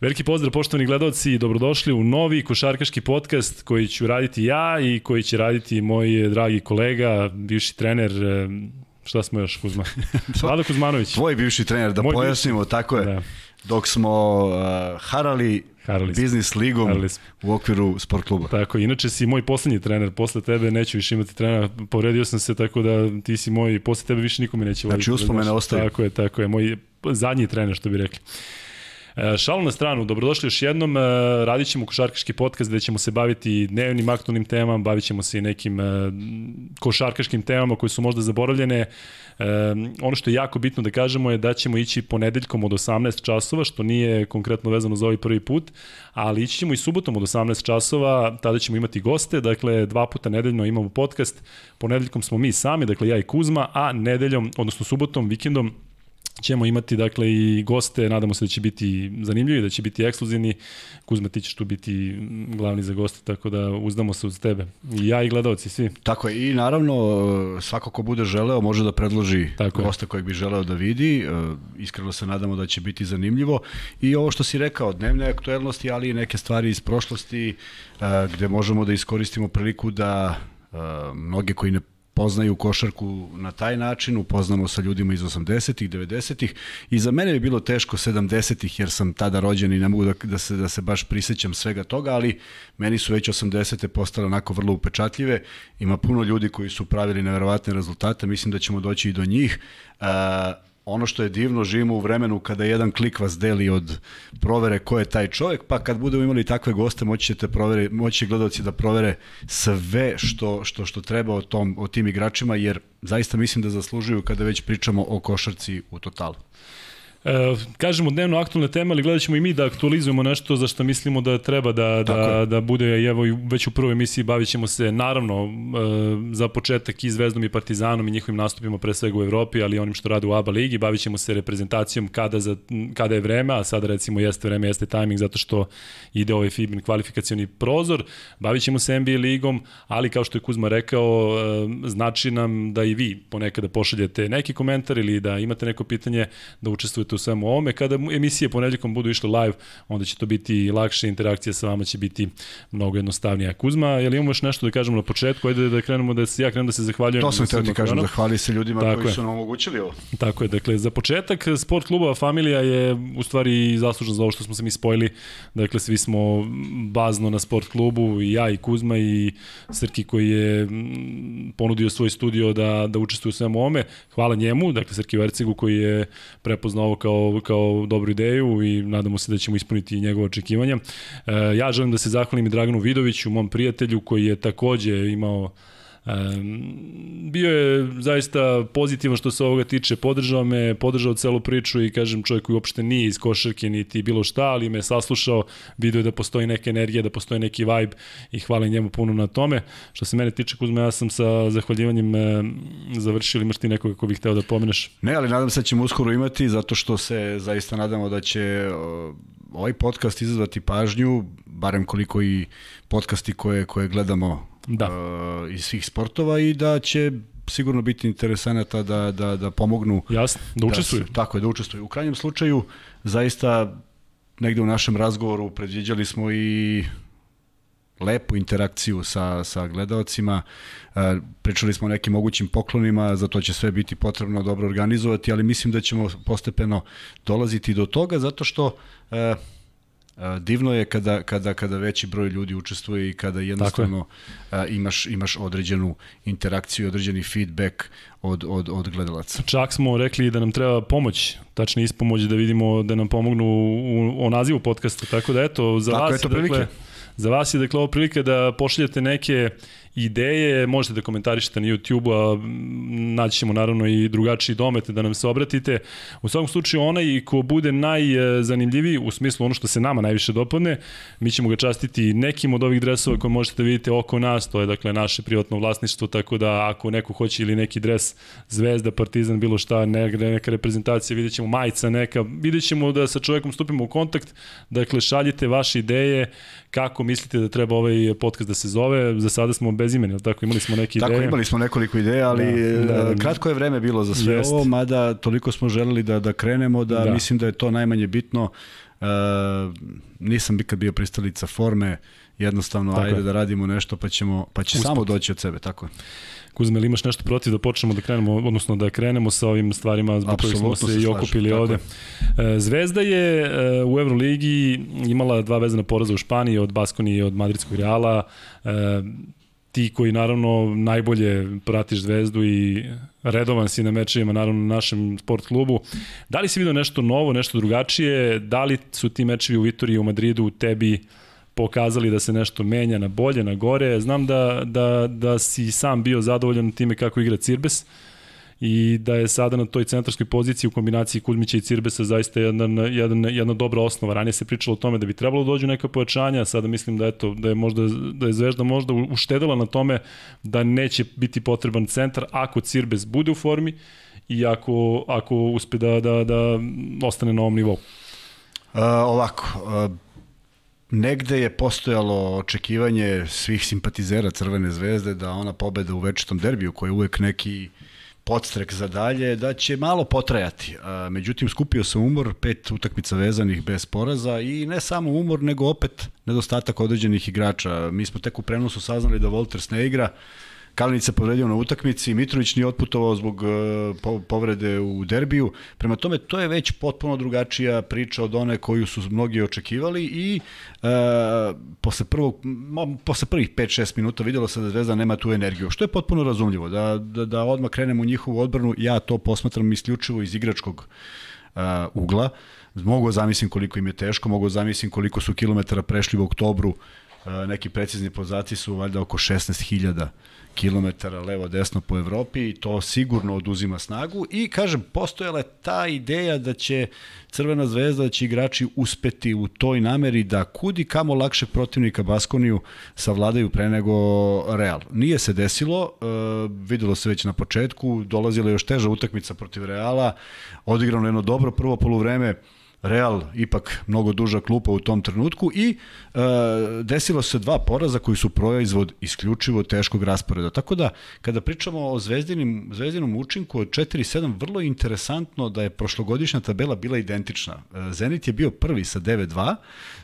Veliki pozdrav poštovani gledalci i dobrodošli u novi košarkaški podcast koji ću raditi ja i koji će raditi moj dragi kolega, bivši trener, e, šta smo još Kuzma? Vlado Kuzmanović. Tvoj bivši trener, da Moj pojasnimo, bivši. tako je. Da. Dok smo uh, harali Harali biznis ligom Harali u okviru sport kluba. Tako, inače si moj poslednji trener, posle tebe neću više imati trenera, povredio sam se tako da ti si moj, posle tebe više nikome neće voditi. Znači uspomene ostaje. Tako je, tako je, moj zadnji trener što bi rekli. E, šalu na stranu, dobrodošli još jednom, e, radit ćemo košarkaški podcast gde ćemo se baviti dnevnim aktualnim temama, bavit ćemo se i nekim e, košarkaškim temama koje su možda zaboravljene. Ono što je jako bitno da kažemo je da ćemo ići ponedeljkom od 18 časova, što nije konkretno vezano za ovaj prvi put, ali ići ćemo i subotom od 18 časova, tada ćemo imati goste, dakle dva puta nedeljno imamo podcast, ponedeljkom smo mi sami, dakle ja i Kuzma, a nedeljom, odnosno subotom, vikendom, ćemo imati dakle i goste, nadamo se da će biti zanimljivi, da će biti ekskluzivni. Kuzma, ti ćeš tu biti glavni za goste, tako da uzdamo se uz tebe. I ja i gledalci, svi. Tako je, i naravno svako ko bude želeo može da predloži tako gosta kojeg bi želeo da vidi. E, iskreno se nadamo da će biti zanimljivo. I ovo što si rekao, dnevne aktuelnosti, ali i neke stvari iz prošlosti e, gde možemo da iskoristimo priliku da e, mnoge koji ne poznaju košarku na taj način, upoznamo sa ljudima iz 80-ih, 90-ih i za mene je bilo teško 70-ih jer sam tada rođen i ne mogu da, da, se, da se baš prisećam svega toga, ali meni su već 80-te postale onako vrlo upečatljive. Ima puno ljudi koji su pravili neverovatne rezultate, mislim da ćemo doći i do njih. Uh, ono što je divno, živimo u vremenu kada jedan klik vas deli od provere ko je taj čovjek, pa kad budemo imali takve goste, moći ćete provere, moći gledalci da provere sve što, što, što treba o, tom, o tim igračima, jer zaista mislim da zaslužuju kada već pričamo o košarci u totalu. E, kažemo dnevno aktualne teme, ali gledat ćemo i mi da aktualizujemo nešto za što mislimo da treba da, da, da bude, evo već u prvoj emisiji bavit ćemo se naravno e, za početak i Zvezdom i Partizanom i njihovim nastupima pre svega u Evropi, ali i onim što rade u ABA ligi, bavit ćemo se reprezentacijom kada, za, kada je vreme, a sada recimo jeste vreme, jeste tajming zato što ide ovaj FIBIN kvalifikacioni prozor, bavit ćemo se NBA ligom, ali kao što je Kuzma rekao, e, znači nam da i vi ponekada pošaljete neki komentar ili da imate neko pitanje, da učestvujete učestvujete u svemu ovome. Kada emisije ponedjeljkom budu išle live, onda će to biti lakše, interakcija sa vama će biti mnogo jednostavnija. Kuzma, je li imamo još nešto da kažemo na početku? Ajde da krenemo da se ja krenem da se zahvaljujem. To sam htio ti kažem, zahvali se ljudima Tako koji je. su nam omogućili ovo. Tako je, dakle, za početak sport klubova Familija je u stvari zaslužen za ovo što smo se mi spojili. Dakle, svi smo bazno na sport klubu, i ja i Kuzma i Srki koji je ponudio svoj studio da, da učestvuje u svemu ovome. Hvala njemu, dakle Srki Vercigu koji je prepoznao ovo kao, kao dobru ideju i nadamo se da ćemo ispuniti njegove očekivanja. E, ja želim da se zahvalim i Draganu Vidoviću, mom prijatelju koji je takođe imao Bio je zaista pozitivan što se ovoga tiče, podržao me, podržao celu priču i kažem čovjek koji uopšte nije iz košarke niti bilo šta, ali me saslušao, video da postoji neka energija, da postoji neki vibe i hvala njemu puno na tome. Što se mene tiče Kuzma, ja sam sa zahvaljivanjem završili, imaš ti nekoga ko bih hteo da pomeneš? Ne, ali nadam se da ćemo uskoro imati, zato što se zaista nadamo da će ovaj podcast izazvati pažnju, barem koliko i podcasti koje, koje gledamo da. uh, iz svih sportova i da će sigurno biti interesanata da, da, da pomognu. Jasno, da učestvuju. Da, tako je, da učestvuju. U krajnjem slučaju, zaista negde u našem razgovoru predviđali smo i lepu interakciju sa, sa gledalcima. E, pričali smo o nekim mogućim poklonima, za to će sve biti potrebno dobro organizovati, ali mislim da ćemo postepeno dolaziti do toga, zato što e, divno je kada, kada, kada veći broj ljudi učestvuje i kada jednostavno imaš, imaš određenu interakciju, određeni feedback od, od, od gledalaca. Čak smo rekli da nam treba pomoć, tačnije ispomoć da vidimo da nam pomognu u, u nazivu podcasta, tako da eto, za tako vas, je, dakle, za vas je dakle ovo prilike da pošaljete neke ideje, možete da komentarišete na YouTube-u, a naći ćemo naravno i drugačiji domet da nam se obratite. U svakom slučaju onaj ko bude najzanimljiviji u smislu ono što se nama najviše dopadne, mi ćemo ga častiti nekim od ovih dresova koje možete da vidite oko nas, to je dakle naše privatno vlasništvo, tako da ako neko hoće ili neki dres Zvezda, Partizan, bilo šta, neka reprezentacija, vidjet ćemo majica neka, vidjet ćemo da sa čovekom stupimo u kontakt, dakle šaljite vaše ideje, kako mislite da treba ovaj podcast da se zove, za sada smo bez imena, tako imali smo neke ideje. Tako imali smo nekoliko ideja, ali da, da, da, kratko je vreme bilo za sve jest. ovo, mada toliko smo želeli da, da krenemo, da, da mislim da je to najmanje bitno Uh, nisam nikad bio pristalica forme, jednostavno tako ajde je. da radimo nešto pa ćemo pa će Usput. samo doći od sebe, tako je. Kuzme, ili imaš nešto protiv da počnemo da krenemo, odnosno da krenemo sa ovim stvarima zbog kojih smo se, se i okupili ovde. Je. Zvezda je e, u Euroligi imala dva vezana poraza u Španiji od Baskoni i od Madridskog Reala. Ti koji naravno najbolje pratiš Zvezdu i redovan si na mečevima naravno na našem sport klubu. Da li si vidio nešto novo, nešto drugačije? Da li su ti mečevi u Vitoriji u Madridu tebi uh, pokazali da se nešto menja na bolje, na gore. Znam da, da, da si sam bio zadovoljan time kako igra Cirbes i da je sada na toj centarskoj poziciji u kombinaciji Kuzmića i Cirbesa zaista jedna, jedna, jedna dobra osnova. Ranije se pričalo o tome da bi trebalo da dođu neka pojačanja, sada mislim da, eto, da je možda da je Zvezda možda uštedela na tome da neće biti potreban centar ako Cirbes bude u formi i ako, ako uspe da, da, da ostane na ovom nivou. Uh, ovako, uh, negde je postojalo očekivanje svih simpatizera Crvene zvezde da ona pobeda u večitom derbiju koji je uvek neki podstrek za dalje, da će malo potrajati. Međutim, skupio se umor, pet utakmica vezanih bez poraza i ne samo umor, nego opet nedostatak određenih igrača. Mi smo tek u prenosu saznali da Wolters ne igra, se povredio na utakmici, Mitrović nije otputovao zbog uh, povrede u derbiju. Prema tome, to je već potpuno drugačija priča od one koju su mnogi očekivali i uh, posle, prvog, posle prvih 5-6 minuta videlo se da Zvezda nema tu energiju, što je potpuno razumljivo. Da, da, da odmah krenemo u njihovu odbranu, ja to posmatram isključivo iz igračkog uh, ugla. Mogu da zamislim koliko im je teško, mogu da zamislim koliko su kilometara prešli u oktobru, uh, neki precizni podaci su valjda oko 16.000 kilometara levo-desno po Evropi i to sigurno oduzima snagu i kažem, postojala je ta ideja da će Crvena zvezda, da će igrači uspeti u toj nameri da kudi kamo lakše protivnika Baskoniju savladaju pre nego Real. Nije se desilo, e, videlo se već na početku, dolazila je još teža utakmica protiv Reala, odigrano jedno dobro prvo poluvreme, Real ipak mnogo duža klupa u tom trenutku i e, desilo se dva poraza koji su proizvod isključivo teškog rasporeda. Tako da, kada pričamo o zvezdinim, zvezdinom učinku od 4-7, vrlo interesantno da je prošlogodišnja tabela bila identična. E, Zenit je bio prvi sa 9-2,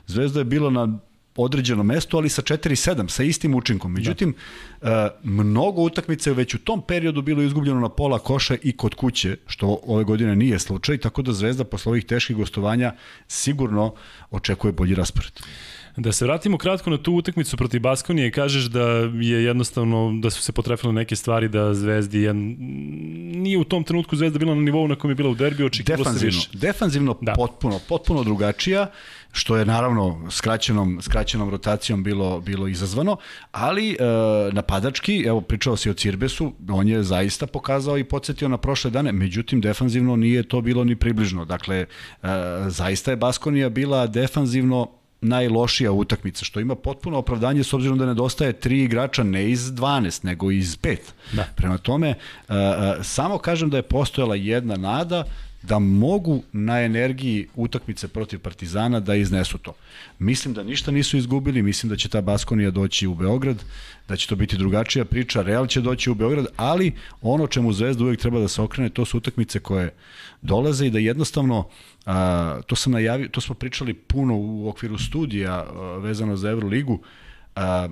Zvezda je bila na određeno mesto, ali sa 4-7, sa istim učinkom. Međutim, da. mnogo utakmica je već u tom periodu bilo izgubljeno na pola koša i kod kuće, što ove godine nije slučaj, tako da Zvezda posle ovih teških gostovanja sigurno očekuje bolji raspored. Da se vratimo kratko na tu utakmicu protiv Baskonije, kažeš da je jednostavno, da su se potrefile neke stvari da Zvezdi je, nije u tom trenutku Zvezda bila na nivou na kojem je bila u derbiju, očekivalo se više. Defanzivno da. potpuno, potpuno drugačija što je naravno skraćenom, skraćenom rotacijom bilo, bilo izazvano, ali e, napadački, evo pričao si o Cirbesu, on je zaista pokazao i podsjetio na prošle dane, međutim defanzivno nije to bilo ni približno, dakle e, zaista je Baskonija bila defanzivno najlošija utakmica, što ima potpuno opravdanje s obzirom da nedostaje tri igrača ne iz 12, nego iz 5. Da. Prema tome, uh, samo kažem da je postojala jedna nada da mogu na energiji utakmice protiv Partizana da iznesu to. Mislim da ništa nisu izgubili, mislim da će ta Baskonija doći u Beograd, da će to biti drugačija priča, Real će doći u Beograd, ali ono čemu Zvezda uvek treba da se okrene, to su utakmice koje dolaze i da jednostavno a, to sam najavio, to smo pričali puno u okviru studija a, vezano za Euroligu, a,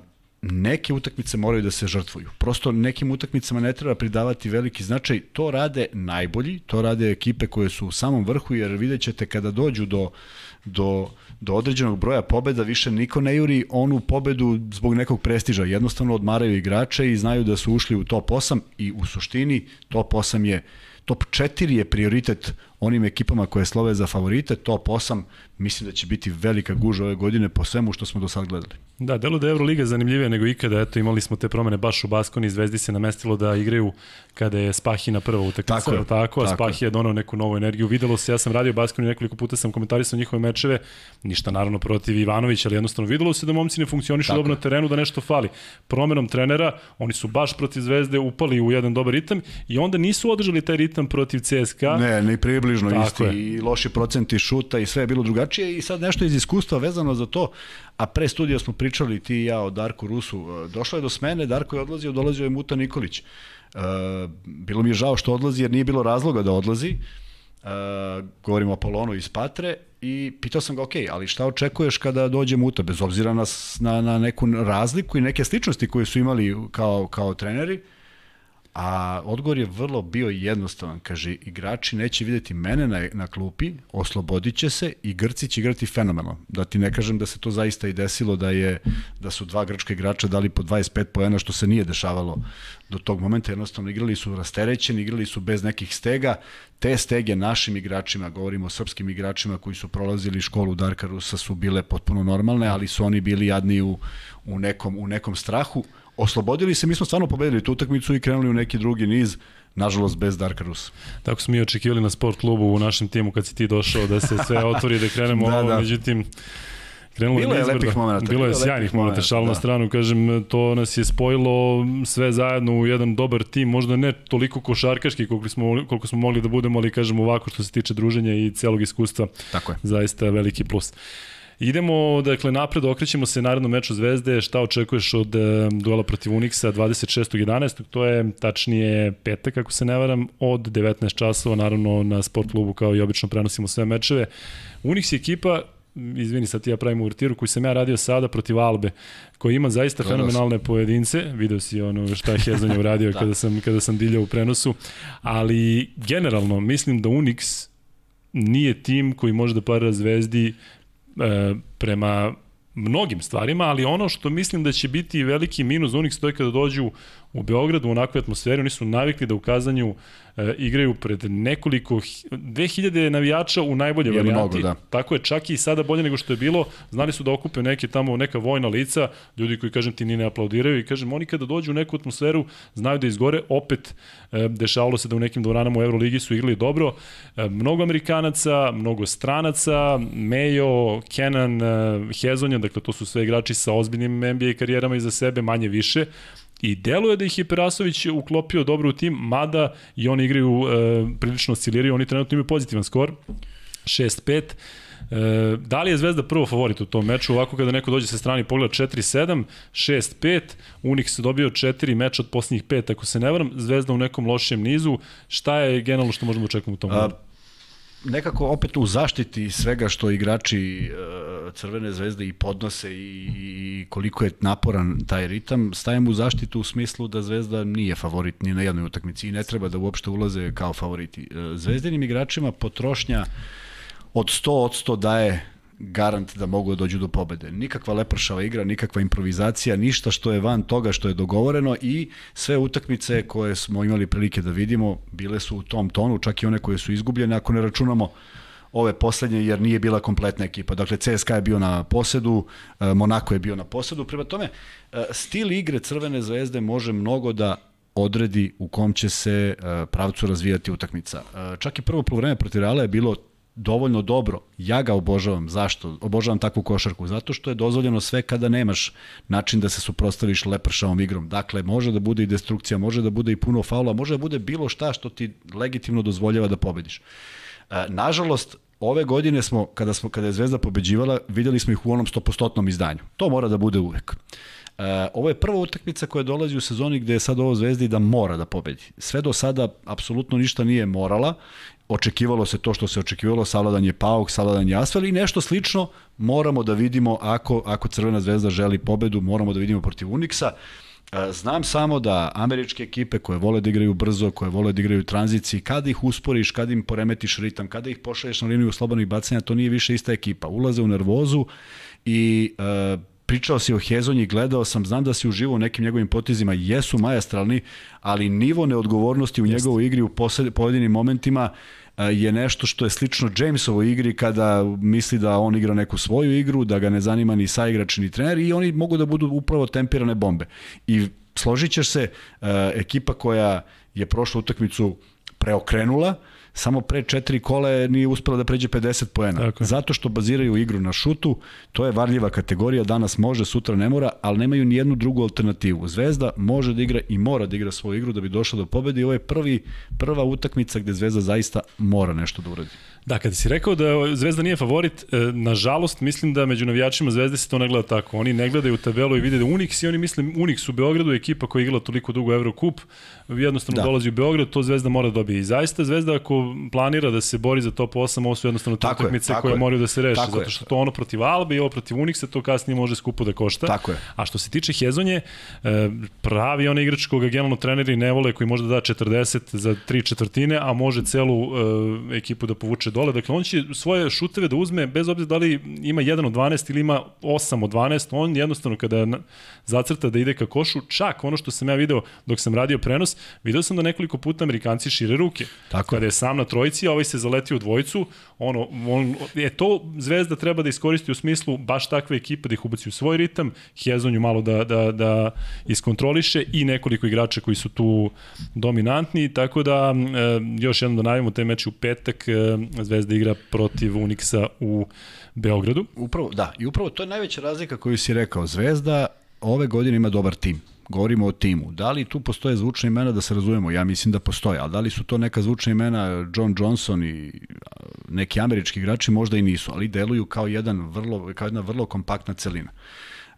neke utakmice moraju da se žrtvuju. Prosto nekim utakmicama ne treba pridavati veliki značaj. To rade najbolji, to rade ekipe koje su u samom vrhu, jer vidjet ćete kada dođu do, do, do određenog broja pobeda, više niko ne juri onu pobedu zbog nekog prestiža. Jednostavno odmaraju igrače i znaju da su ušli u top 8 i u suštini top 8 je top 4 je prioritet onim ekipama koje slove za favorite, top 8 mislim da će biti velika guža ove godine po svemu što smo do sad gledali. Da, delo da je Euroliga zanimljivija nego ikada, eto imali smo te promene baš u Baskoni, Zvezdi se namestilo da igraju kada je Spahina prva utakmica, tako, je, tako, a Spahi je donao neku novu energiju. Videlo se, ja sam radio Baskoni nekoliko puta sam komentarisao njihove mečeve, ništa naravno protiv Ivanovića, ali jednostavno videlo se da momci ne funkcionišu tako. dobro na terenu, da nešto fali. Promenom trenera, oni su baš protiv Zvezde upali u jedan dobar ritam i onda nisu održali taj ritam protiv CSKA. Ne, približno tako isti je. i loši procenti šuta i sve je bilo drugačije i sad nešto iz iskustva vezano za to, a pre studija smo pričali ti i ja o Darku Rusu, došlo je do smene, Darko je odlazio, dolazio je Muta Nikolić. Uh, bilo mi je žao što odlazi jer nije bilo razloga da odlazi. Uh, govorimo o Polonu iz Patre i pitao sam ga, ok, ali šta očekuješ kada dođemo u to, bez obzira na, na, na neku razliku i neke sličnosti koje su imali kao, kao treneri, A odgovor je vrlo bio jednostavan. Kaže, igrači neće videti mene na, na klupi, oslobodit će se i Grci će igrati fenomenalno. Da ti ne kažem da se to zaista i desilo, da je da su dva grčka igrača dali po 25 poena, što se nije dešavalo do tog momenta. Jednostavno igrali su rasterećeni, igrali su bez nekih stega. Te stege našim igračima, govorimo o srpskim igračima koji su prolazili školu Darka Rusa, su bile potpuno normalne, ali su oni bili jadni u, u, nekom, u nekom strahu oslobodili se, mi smo stvarno pobedili tu utakmicu i krenuli u neki drugi niz, nažalost bez Darka Rusa. Tako smo mi očekivali na sport klubu u našem timu kad si ti došao da se sve otvori da krenemo da, ovo, da. međutim krenulo bilo je lepih momenta. Bilo je sjajnih momenta, šal na da. stranu, kažem, to nas je spojilo sve zajedno u jedan dobar tim, možda ne toliko košarkaški koliko smo, koliko smo mogli da budemo, ali kažem ovako što se tiče druženja i celog iskustva, Tako je. zaista veliki plus. Idemo, dakle, napred, okrećemo se narednom meču Zvezde. Šta očekuješ od e, duela protiv Unixa 26.11. To je tačnije petak, ako se ne varam, od 19 časova, naravno na sport klubu kao i obično prenosimo sve mečeve. Unix je ekipa izvini sad ti ja pravim uvrtiru, koji sam ja radio sada protiv Albe, koji ima zaista Gledao fenomenalne sam. pojedince, video si ono šta je Hezonja uradio da. kada, sam, kada sam diljao u prenosu, ali generalno mislim da Unix nije tim koji može da para zvezdi e, prema mnogim stvarima, ali ono što mislim da će biti veliki minus za Unix to je kada dođu u Beogradu u onakvoj atmosferi, oni su navikli da u kazanju e, igraju pred nekoliko 2000 navijača u najbolje je varijanti. Mnogo, da. Tako je čak i sada bolje nego što je bilo. Znali su da okupe neke tamo neka vojna lica, ljudi koji kažem ti ni ne aplaudiraju i kažem oni kada dođu u neku atmosferu znaju da izgore. Opet e, dešavalo se da u nekim dvoranama u Euroligi su igrali dobro. E, mnogo Amerikanaca, mnogo stranaca, Mejo, Kenan, e, Hezonja, dakle to su sve igrači sa ozbiljnim NBA karijerama iza sebe, manje više I deluje da ih je Perasović uklopio dobro u tim, mada i oni igraju e, prilično osciliraju, oni trenutno imaju pozitivan skor, 6-5. E, da li je Zvezda prvo favorit u tom meču? Ovako kada neko dođe sa strani pogleda 4-7, 6-5, Unix dobio 4 meča od posljednjih 5, ako se ne varam, Zvezda u nekom lošem nizu. Šta je generalno što možemo očekati u tom meču? Nekako opet u zaštiti svega što igrači uh, Crvene zvezde i podnose i, i koliko je naporan taj ritam, stajem u zaštitu u smislu da Zvezda nije favorit ni na jednoj utakmici i ne treba da uopšte ulaze kao favoriti. Uh, zvezdinim igračima potrošnja od 100 od 100 daje garant da mogu da dođu do pobede. Nikakva lepršava igra, nikakva improvizacija, ništa što je van toga što je dogovoreno i sve utakmice koje smo imali prilike da vidimo bile su u tom tonu, čak i one koje su izgubljene, ako ne računamo ove poslednje jer nije bila kompletna ekipa. Dakle, CSKA je bio na posedu, e, Monako je bio na posedu. Prema tome, e, stil igre Crvene zvezde može mnogo da odredi u kom će se e, pravcu razvijati utakmica. Čak i prvo polovreme protiv Reala je bilo dovoljno dobro. Ja ga obožavam. Zašto? Obožavam takvu košarku. Zato što je dozvoljeno sve kada nemaš način da se suprostaviš lepršavom igrom. Dakle, može da bude i destrukcija, može da bude i puno faula, može da bude bilo šta što ti legitimno dozvoljava da pobediš. E, nažalost, ove godine smo, kada, smo, kada je Zvezda pobeđivala, videli smo ih u onom 100% izdanju. To mora da bude uvek. E, ovo je prva utakmica koja dolazi u sezoni gde je sad ovo Zvezdi da mora da pobedi. Sve do sada apsolutno ništa nije morala očekivalo se to što se očekivalo, savladan je Pauk, savladan je Asfel i nešto slično moramo da vidimo ako, ako Crvena zvezda želi pobedu, moramo da vidimo protiv Uniksa. E, znam samo da američke ekipe koje vole da igraju brzo, koje vole da igraju u tranziciji, kada ih usporiš, kada im poremetiš ritam, kada ih pošalješ na liniju slobodnih bacanja, to nije više ista ekipa. Ulaze u nervozu i e, pričao si o Hezonji, gledao sam, znam da si uživao u nekim njegovim potezima, jesu majastralni, ali nivo neodgovornosti u njegovoj igri u pojedinim momentima je nešto što je slično Jamesovoj igri kada misli da on igra neku svoju igru, da ga ne zanima ni saigrač ni trener i oni mogu da budu upravo tempirane bombe. I složit ćeš se, ekipa koja je prošlu utakmicu preokrenula, samo pre četiri kola je nije uspela da pređe 50 poena. Tako. Zato što baziraju igru na šutu, to je varljiva kategorija, danas može, sutra ne mora, ali nemaju ni jednu drugu alternativu. Zvezda može da igra i mora da igra svoju igru da bi došla do pobede i ovo je prvi, prva utakmica gde Zvezda zaista mora nešto da uradi. Da, kada si rekao da Zvezda nije favorit, e, nažalost mislim da među navijačima Zvezde se to ne gleda tako. Oni ne gledaju tabelu i vide da Unix i oni misle Unix u Beogradu je ekipa koja je igrala toliko dugo Eurocup, jednostavno da. dolazi u Beograd, to Zvezda mora da dobije. I zaista Zvezda ako planira da se bori za top 8, ovo su jednostavno te utakmice koje moraju da se reše, tako zato što to ono protiv Albe i ovo protiv Unixa to kasnije može skupo da košta. Tako je. A što se tiče Hezonje, e, pravi onaj igrač koga generalno treneri ne vole, koji može da da 40 za tri četvrtine, a može celu e, ekipu da povuče dole. Dakle, on će svoje šuteve da uzme, bez obzira da li ima 1 od 12 ili ima 8 od 12, on jednostavno kada zacrta da ide ka košu, čak ono što sam ja video dok sam radio prenos, video sam da nekoliko puta Amerikanci šire ruke. Tako. Kada je sam na trojici, a ovaj se zaleti u dvojicu, ono, on, je to Zvezda treba da iskoristi u smislu baš takve ekipe da ih ubaci u svoj ritam, Hezonju malo da, da, da iskontroliše i nekoliko igrača koji su tu dominantni, tako da e, još jednom da najavimo taj meč u petak, e, Zvezda igra protiv Unixa u Beogradu. Upravo, da, i upravo to je najveća razlika koju si rekao. Zvezda ove godine ima dobar tim govorimo o timu. Da li tu postoje zvučne imena da se razumemo? Ja mislim da postoje, ali da li su to neka zvučna imena John Johnson i neki američki igrači možda i nisu, ali deluju kao jedan vrlo kao jedna vrlo kompaktna celina.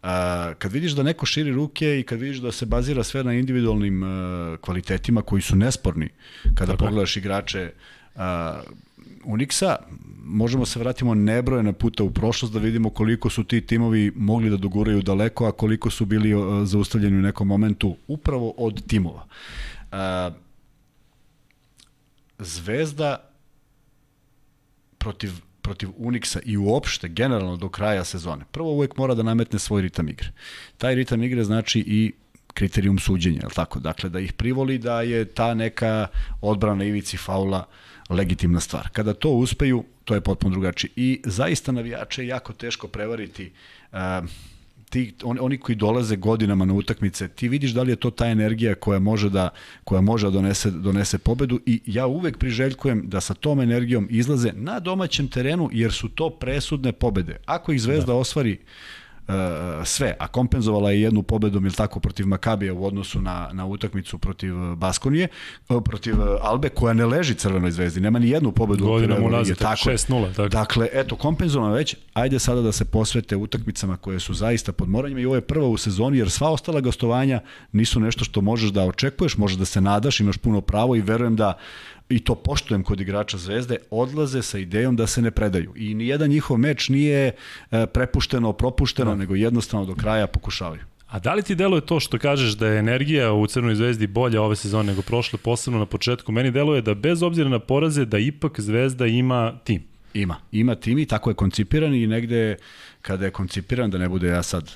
Uh, kad vidiš da neko širi ruke i kad vidiš da se bazira sve na individualnim uh, kvalitetima koji su nesporni kada Tako. pogledaš igrače uh, Unixa, možemo se vratimo nebrojena puta u prošlost da vidimo koliko su ti timovi mogli da doguraju daleko, a koliko su bili zaustavljeni u nekom momentu upravo od timova. Zvezda protiv protiv Unixa i uopšte generalno do kraja sezone. Prvo uvek mora da nametne svoj ritam igre. Taj ritam igre znači i kriterijum suđenja, je tako? Dakle, da ih privoli da je ta neka odbrana ivici faula legitimna stvar. Kada to uspeju, to je potpuno drugačije. I zaista navijače je jako teško prevariti uh, ti, on, oni koji dolaze godinama na utakmice, ti vidiš da li je to ta energija koja može da, koja može da donese, donese pobedu i ja uvek priželjkujem da sa tom energijom izlaze na domaćem terenu jer su to presudne pobede. Ako ih Zvezda da. osvari sve, a kompenzovala je jednu pobedom, ili tako, protiv Makabija u odnosu na, na utakmicu protiv Baskonije, uh, protiv Albe, koja ne leži Crvenoj zvezdi, nema ni jednu pobedu. Godina mu nazad, 6-0. Tako. Dakle, eto, kompenzovano već, ajde sada da se posvete utakmicama koje su zaista pod moranjima i ovo je prva u sezoni, jer sva ostala gostovanja nisu nešto što možeš da očekuješ, možeš da se nadaš, imaš puno pravo i verujem da i to poštujem kod igrača Zvezde, odlaze sa idejom da se ne predaju. I ni jedan njihov meč nije e, prepušteno, propušteno, no. Da. nego jednostavno do kraja pokušavaju. A da li ti deluje to što kažeš da je energija u Crnoj zvezdi bolja ove sezone nego prošle, posebno na početku? Meni deluje da bez obzira na poraze da ipak zvezda ima tim. Ima, ima tim i tako je koncipiran i negde kada je koncipiran, da ne bude ja sad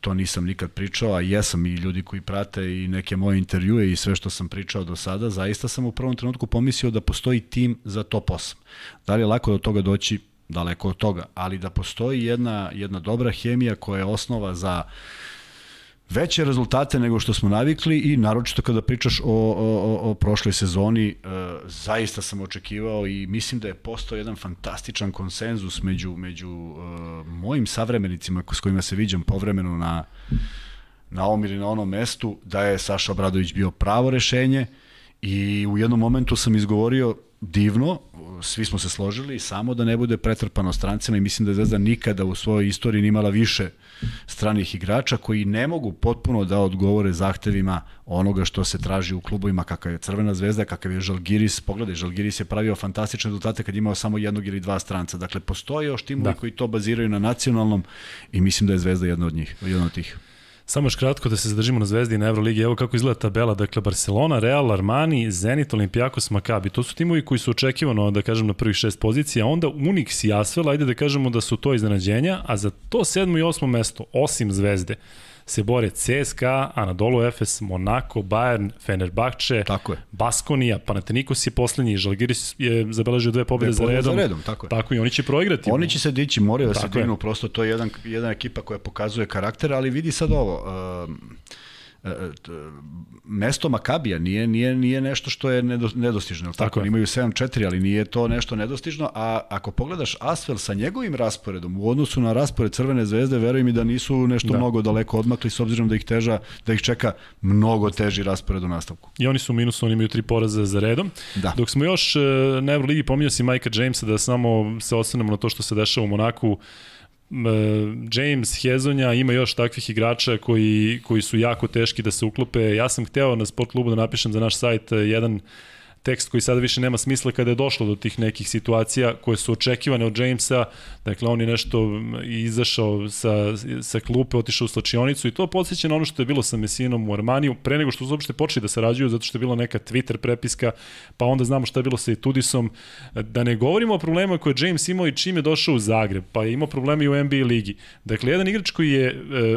to nisam nikad pričao, a jesam i ljudi koji prate i neke moje intervjue i sve što sam pričao do sada, zaista sam u prvom trenutku pomislio da postoji tim za top 8. Da li je lako do toga doći? Daleko od toga, ali da postoji jedna, jedna dobra hemija koja je osnova za uh, veće rezultate nego što smo navikli i naročito kada pričaš o, o, o prošloj sezoni, e, zaista sam očekivao i mislim da je postao jedan fantastičan konsenzus među, među e, mojim savremenicima s kojima se viđam povremeno na, na ovom ili na onom mestu, da je Saša Obradović bio pravo rešenje i u jednom momentu sam izgovorio divno, svi smo se složili, samo da ne bude pretrpano strancima i mislim da je Zvezda nikada u svojoj istoriji nimala više stranih igrača koji ne mogu potpuno da odgovore zahtevima onoga što se traži u klubovima kakav je Crvena zvezda, kakav je Žalgiris. Pogledaj, Žalgiris je pravio fantastične rezultate kad imao samo jednog ili dva stranca. Dakle, postoje još timovi da. koji to baziraju na nacionalnom i mislim da je Zvezda jedna od njih, jedna od tih. Samo još kratko da se zadržimo na Zvezdi i na Euroligi. Evo kako izgleda tabela. Dakle, Barcelona, Real, Armani, Zenit, Olimpijakos, Maccabi. To su timovi koji su očekivano, da kažem, na prvih šest pozicija. Onda Unix i Asvel, ajde da kažemo da su to iznenađenja. A za to sedmo i osmo mesto, osim Zvezde, se bore CSKA, Anadolu Efes, Monaco, Bayern, Fenerbahče, tako je. Baskonija, Panathinaikos je poslednji, Žalgiris je zabeležio dve pobjede za redom. Za redom tako, je. tako i oni će proigrati. Oni će se dići, moraju da se dignu, prosto to je jedan, jedna ekipa koja pokazuje karakter, ali vidi sad ovo, uh, mesto Makabija nije, nije, nije nešto što je nedostižno. Tako, tako je. imaju 7-4, ali nije to nešto nedostižno, a ako pogledaš Asvel sa njegovim rasporedom u odnosu na raspored Crvene zvezde, veruj mi da nisu nešto da. mnogo daleko odmakli s obzirom da ih teža, da ih čeka mnogo teži raspored u nastavku. I oni su u minusu, oni imaju tri poraza za redom. Da. Dok smo još e, na Euroligi pominjao si Majka Jamesa da samo se osvrnemo na to što se dešava u Monaku James, Hezonja, ima još takvih igrača koji, koji su jako teški da se uklope. Ja sam hteo na sport klubu da napišem za naš sajt jedan tekst koji sada više nema smisla kada je došlo do tih nekih situacija koje su očekivane od Jamesa, dakle on je nešto izašao sa, sa klupe, otišao u slačionicu i to podsjeća na ono što je bilo sa Messinom u Armaniju, pre nego što su uopšte počeli da sarađuju, zato što je bila neka Twitter prepiska, pa onda znamo šta je bilo sa Tudisom, da ne govorimo o problemima koje James imao i čim je došao u Zagreb, pa je imao probleme i u NBA ligi. Dakle, jedan igrač koji je, e,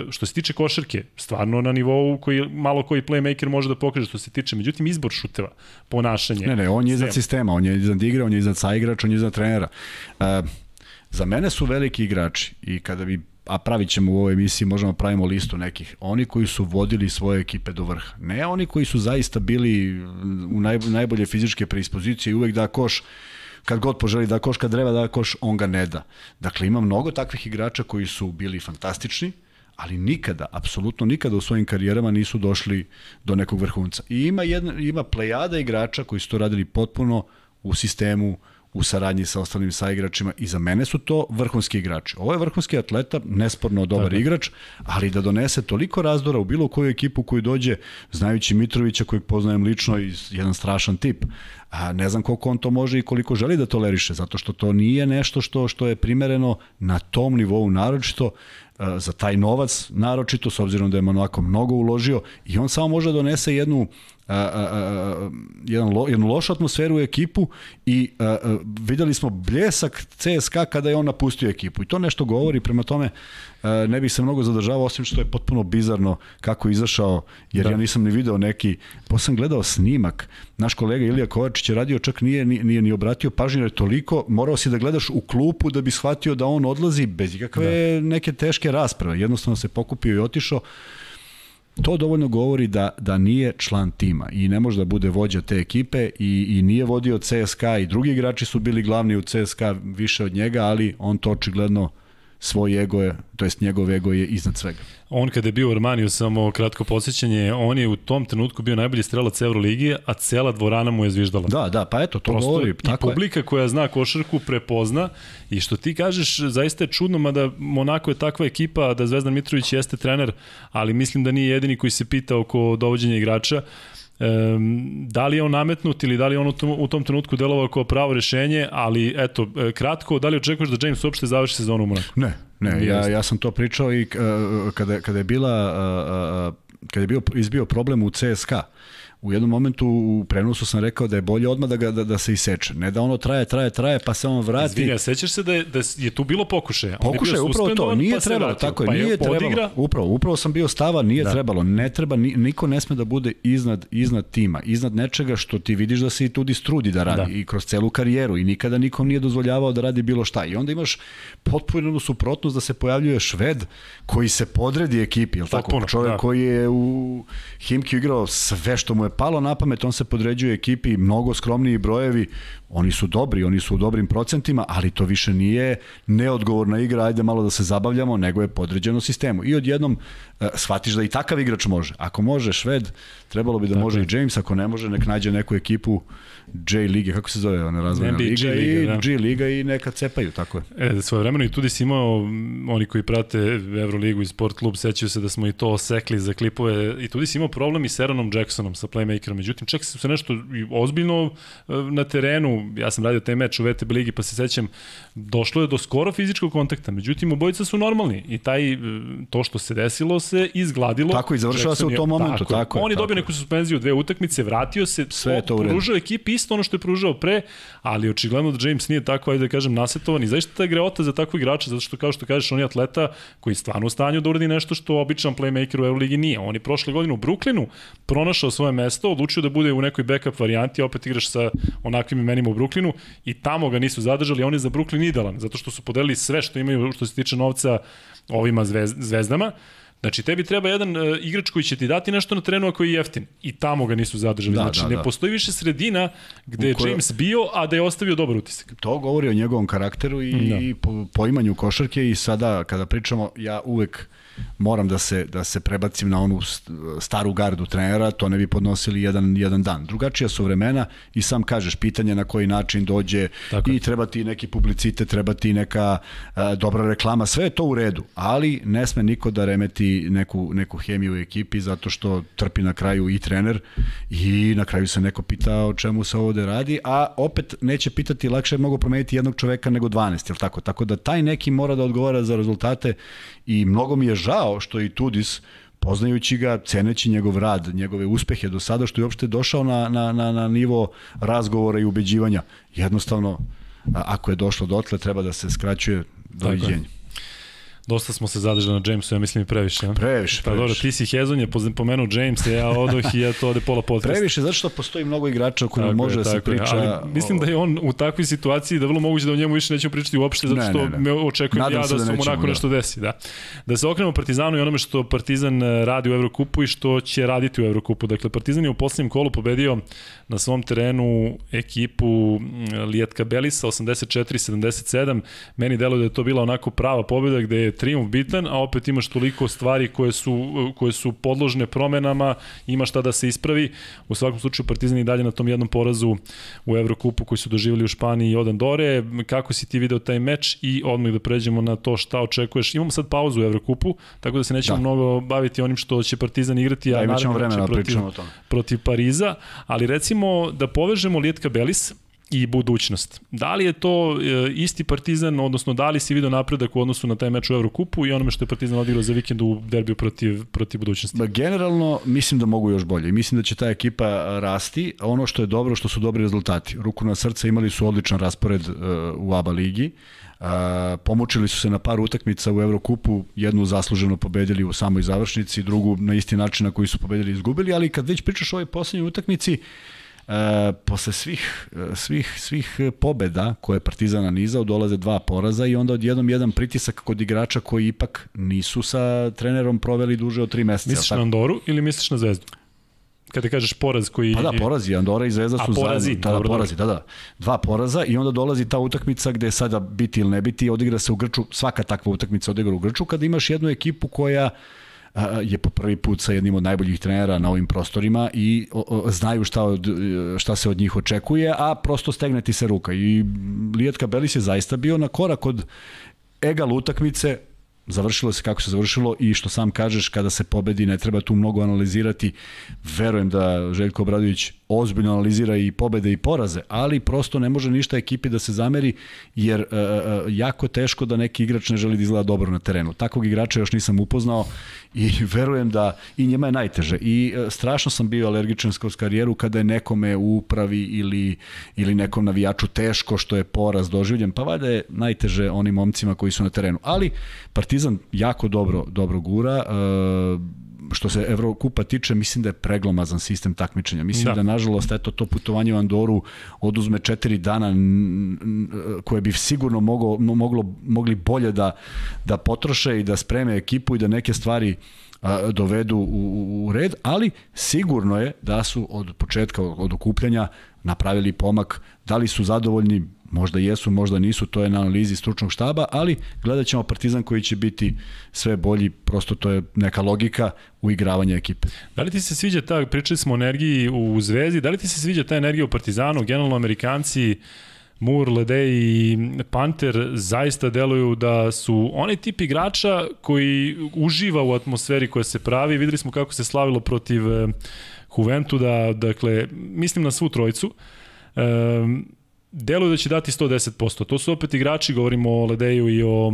što se tiče košarke, stvarno na nivou koji malo koji playmaker može da pokaže što se tiče, međutim izbor šuteva, ponašanje. Ne, ne, on je iznad sistema, on je iznad igra, on je iznad saigrača, on je iznad trenera. Uh, za mene su veliki igrači i kada bi a pravit ćemo u ovoj emisiji, možemo pravimo listu nekih, oni koji su vodili svoje ekipe do vrha. Ne oni koji su zaista bili u naj, najbolje fizičke preispozicije i uvek da koš kad god poželi da koš, kad treba da koš, on ga ne da. Dakle, ima mnogo takvih igrača koji su bili fantastični, ali nikada, apsolutno nikada u svojim karijerama nisu došli do nekog vrhunca. I ima, jedna, ima plejada igrača koji su to radili potpuno u sistemu, u saradnji sa ostalim saigračima i za mene su to vrhunski igrači. Ovo je vrhunski atleta, nesporno dobar Tako. igrač, ali da donese toliko razdora u bilo koju ekipu koju dođe, znajući Mitrovića kojeg poznajem lično i jedan strašan tip, a ne znam koliko on to može i koliko želi da toleriše, zato što to nije nešto što što je primereno na tom nivou naročito za taj novac naročito s obzirom da je Monaco mnogo uložio i on samo može da donese jednu a, a, a, jedan lo, jednu lošu atmosferu u ekipu i a, a, videli smo bljesak CSKA kada je on napustio ekipu i to nešto govori prema tome a, ne bih se mnogo zadržavao osim što je potpuno bizarno kako je izašao jer da. ja nisam ni video neki posle sam gledao snimak naš kolega Ilija Kovačić je radio čak nije, nije, nije ni obratio pažnju jer toliko morao si da gledaš u klupu da bi shvatio da on odlazi bez ikakve da. neke teške rasprave jednostavno se pokupio i otišao to dovoljno govori da, da nije član tima i ne može da bude vođa te ekipe i, i nije vodio CSKA i drugi igrači su bili glavni u CSKA više od njega, ali on to očigledno svoj ego je, to jest njegov ego je iznad svega. On kada je bio u Armaniju, samo kratko podsjećanje, on je u tom trenutku bio najbolji strelac Euroligi, a cela dvorana mu je zviždala. Da, da, pa eto, to Prosto govori. Tako I publika je. koja zna košarku prepozna i što ti kažeš, zaista je čudno, mada Monako je takva ekipa da Zvezdan Mitrović jeste trener, ali mislim da nije jedini koji se pita oko dovođenja igrača. Um, da li je on nametnut ili da li je on u tom, u tom trenutku delovao kao pravo rešenje, ali eto, e, kratko, da li očekuješ da James uopšte završi sezonu u Monaku? Ne, ne, ja, ja sam to pričao i uh, kada, kada je bila uh, uh, kada je bio izbio problem u CSKA, u jednom momentu u prenosu sam rekao da je bolje odmah da, ga, da, da se iseče. Ne da ono traje, traje, traje, pa se on vrati. Izvinja, sećaš se da je, da je tu bilo pokušaja? Pokušaj, upravo to, nije pa trebalo, tako je, pa nije je trebalo. Upravo, upravo sam bio stava, nije da. trebalo, ne treba, niko ne sme da bude iznad, iznad tima, iznad nečega što ti vidiš da se i tudi strudi da radi da. i kroz celu karijeru i nikada nikom nije dozvoljavao da radi bilo šta. I onda imaš potpuno suprotnost da se pojavljuje Šved koji se podredi ekipi, je tako? Potpuno, Čovjek da. koji je u Himki igrao sve što mu je palo na pamet, on se podređuje ekipi, mnogo skromniji brojevi, oni su dobri, oni su u dobrim procentima, ali to više nije neodgovorna igra, ajde malo da se zabavljamo, nego je podređeno sistemu. I odjednom uh, shvatiš da i takav igrač može. Ako može Šved, trebalo bi da Tako može je. i James, ako ne može, nek nađe neku ekipu J lige, kako se zove ona razvojna liga, liga, i da. G liga i neka cepaju, tako je. E, svoje vremeno i tudi si imao, oni koji prate Euroligu i Sport klub, sećaju se da smo i to osekli za klipove, i tudi si imao problem i s Aaronom Jacksonom, sa playmakerom, međutim, čak se nešto ozbiljno e, na terenu, ja sam radio taj meč u VTB ligi, pa se sećam, došlo je do skoro fizičkog kontakta, međutim, obojica su normalni i taj, e, to što se desilo se izgladilo. Tako i završava se u tom momentu, tako, tako je. On je dobio neku suspenziju, dve utakmice, vratio se, sve je to pružao ekipi isto ono što je pružao pre, ali očigledno da James nije tako, ajde da kažem, nasetovan i zaista ta greota za takvog igrača, zato što kao što kažeš, on je atleta koji je stvarno u stanju da uradi nešto što običan playmaker u Euroligi nije. On je prošle godine u Brooklynu pronašao svoje mesto, odlučio da bude u nekoj backup varijanti, opet igraš sa onakvim imenima u Brooklynu i tamo ga nisu zadržali, on je za Brooklyn idealan, zato što su podelili sve što imaju što se tiče novca ovima zvezdama. Znači, tebi treba jedan uh, igrač koji će ti dati nešto na trenu ako je jeftin. I tamo ga nisu zadržali. Da, znači, da, ne da. postoji više sredina gde je koje... James bio, a da je ostavio dobar utisak. To govori o njegovom karakteru i, da. i po, poimanju košarke i sada, kada pričamo, ja uvek moram da se, da se prebacim na onu staru gardu trenera, to ne bi podnosili jedan, jedan dan. Drugačija su vremena i sam kažeš pitanje na koji način dođe Tako. i treba ti neki publicitet, treba ti neka a, dobra reklama, sve je to u redu, ali ne sme niko da remeti neku, neku hemiju u ekipi zato što trpi na kraju i trener i na kraju se neko pita o čemu se ovde radi, a opet neće pitati, lakše je mnogo promeniti jednog čoveka nego 12, je tako? Tako da taj neki mora da odgovara za rezultate i mnogo mi je žao što i Tudis poznajući ga, ceneći njegov rad, njegove uspehe do sada, što je uopšte došao na, na, na, na nivo razgovora i ubeđivanja. Jednostavno, ako je došlo dotle, treba da se skraćuje doviđenje. Dosta smo se zadržali na Jamesu, ja mislim i previše. Ja? Previše, Pa dobro, ti si Hezon je pomenuo Jamesa, ja odoh i ja to ode pola podcast. Previše, zato što postoji mnogo igrača o kojima može da se priča. Ali mislim da je on u takvoj situaciji da vrlo moguće da o njemu više nećemo pričati uopšte, zato što ne, ne, ne. me očekujem Nadam ja da, da se mu onako da. nešto desi. Da. da se okrenemo Partizanu i onome što Partizan e, radi u Evrokupu i što će raditi u Evrokupu. Dakle, Partizan je u poslednjem kolu pobedio na svom terenu ekipu Lijetka Belisa 84-77. Meni deluje da je to bila onako prava pobeda gde je triumf bitan, a opet imaš toliko stvari koje su, koje su podložne promenama, ima šta da se ispravi. U svakom slučaju Partizan i dalje na tom jednom porazu u Evrokupu koji su doživjeli u Španiji od Andore. Kako si ti video taj meč i odmah da pređemo na to šta očekuješ. Imamo sad pauzu u Evrokupu, tako da se nećemo da. mnogo baviti onim što će Partizan igrati, da, a naravno vremena da protiv, o tome. protiv Pariza, ali recimo da povežemo Lijetka Belis, i budućnost. Da li je to e, isti Partizan, odnosno da li si video napredak u odnosu na taj meč u Evrokupu i onome što je Partizan odigrao za vikend u derbiju protiv, protiv budućnosti? Ba, generalno mislim da mogu još bolje i mislim da će ta ekipa rasti. Ono što je dobro, što su dobri rezultati. Ruku na srce imali su odličan raspored uh, u ABA ligi. Uh, pomučili su se na par utakmica u Evrokupu, jednu zasluženo pobedili u samoj završnici, drugu na isti način na koji su pobedili izgubili, ali kad već pričaš o ovoj poslednjoj utakmici, E, posle svih, svih, svih pobeda koje je Partizan nanizao, dolaze dva poraza i onda odjednom jedan pritisak kod igrača koji ipak nisu sa trenerom proveli duže od tri meseca. Misliš na Andoru ili misliš na Zvezdu? Kada kažeš poraz koji... Pa da, porazi, Andora i Zvezda su porazi, zajedno. Da, da, porazi, da, da. Dva poraza i onda dolazi ta utakmica gde sada biti ili ne biti, odigra se u Grču, svaka takva utakmica odigra u Grču, kada imaš jednu ekipu koja uh, je po prvi put sa jednim od najboljih trenera na ovim prostorima i znaju šta, od, šta se od njih očekuje, a prosto stegne ti se ruka. I Lijetka Belis je zaista bio na korak od egal utakmice, završilo se kako se završilo i što sam kažeš kada se pobedi ne treba tu mnogo analizirati. Verujem da Željko Obradović ozbiljno analizira i pobede i poraze ali prosto ne može ništa ekipi da se zameri jer uh, jako teško da neki igrač ne želi da izgleda dobro na terenu. Takvog igrača još nisam upoznao i verujem da i njima je najteže. I uh, strašno sam bio alergičan kroz karijeru kada je nekome u upravi ili, ili nekom navijaču teško što je poraz doživljen pa valjda je najteže onim momcima koji su na terenu. Ali Partizan jako dobro, dobro gura. Uh, što se Evrokupa tiče, mislim da je preglomazan sistem takmičenja. Mislim da, da nažalost, eto, to putovanje u Andoru oduzme četiri dana koje bi sigurno mogo, moglo, mogli bolje da, da potroše i da spreme ekipu i da neke stvari a, dovedu u, u red, ali sigurno je da su od početka, od okupljanja napravili pomak, da li su zadovoljni, Možda jesu, možda nisu, to je na analizi stručnog štaba, ali gledat ćemo Partizan koji će biti sve bolji, prosto to je neka logika u igravanju ekipe. Da li ti se sviđa ta, pričali smo o energiji u Zvezdi, da li ti se sviđa ta energija u Partizanu, generalno Amerikanci, Mur, Lede i Panter zaista deluju da su onaj tip igrača koji uživa u atmosferi koja se pravi. Videli smo kako se slavilo protiv eh, Juventu, da, dakle, mislim na svu trojicu. Um, deluje da će dati 110%. To su opet igrači, govorimo o Ledeju i o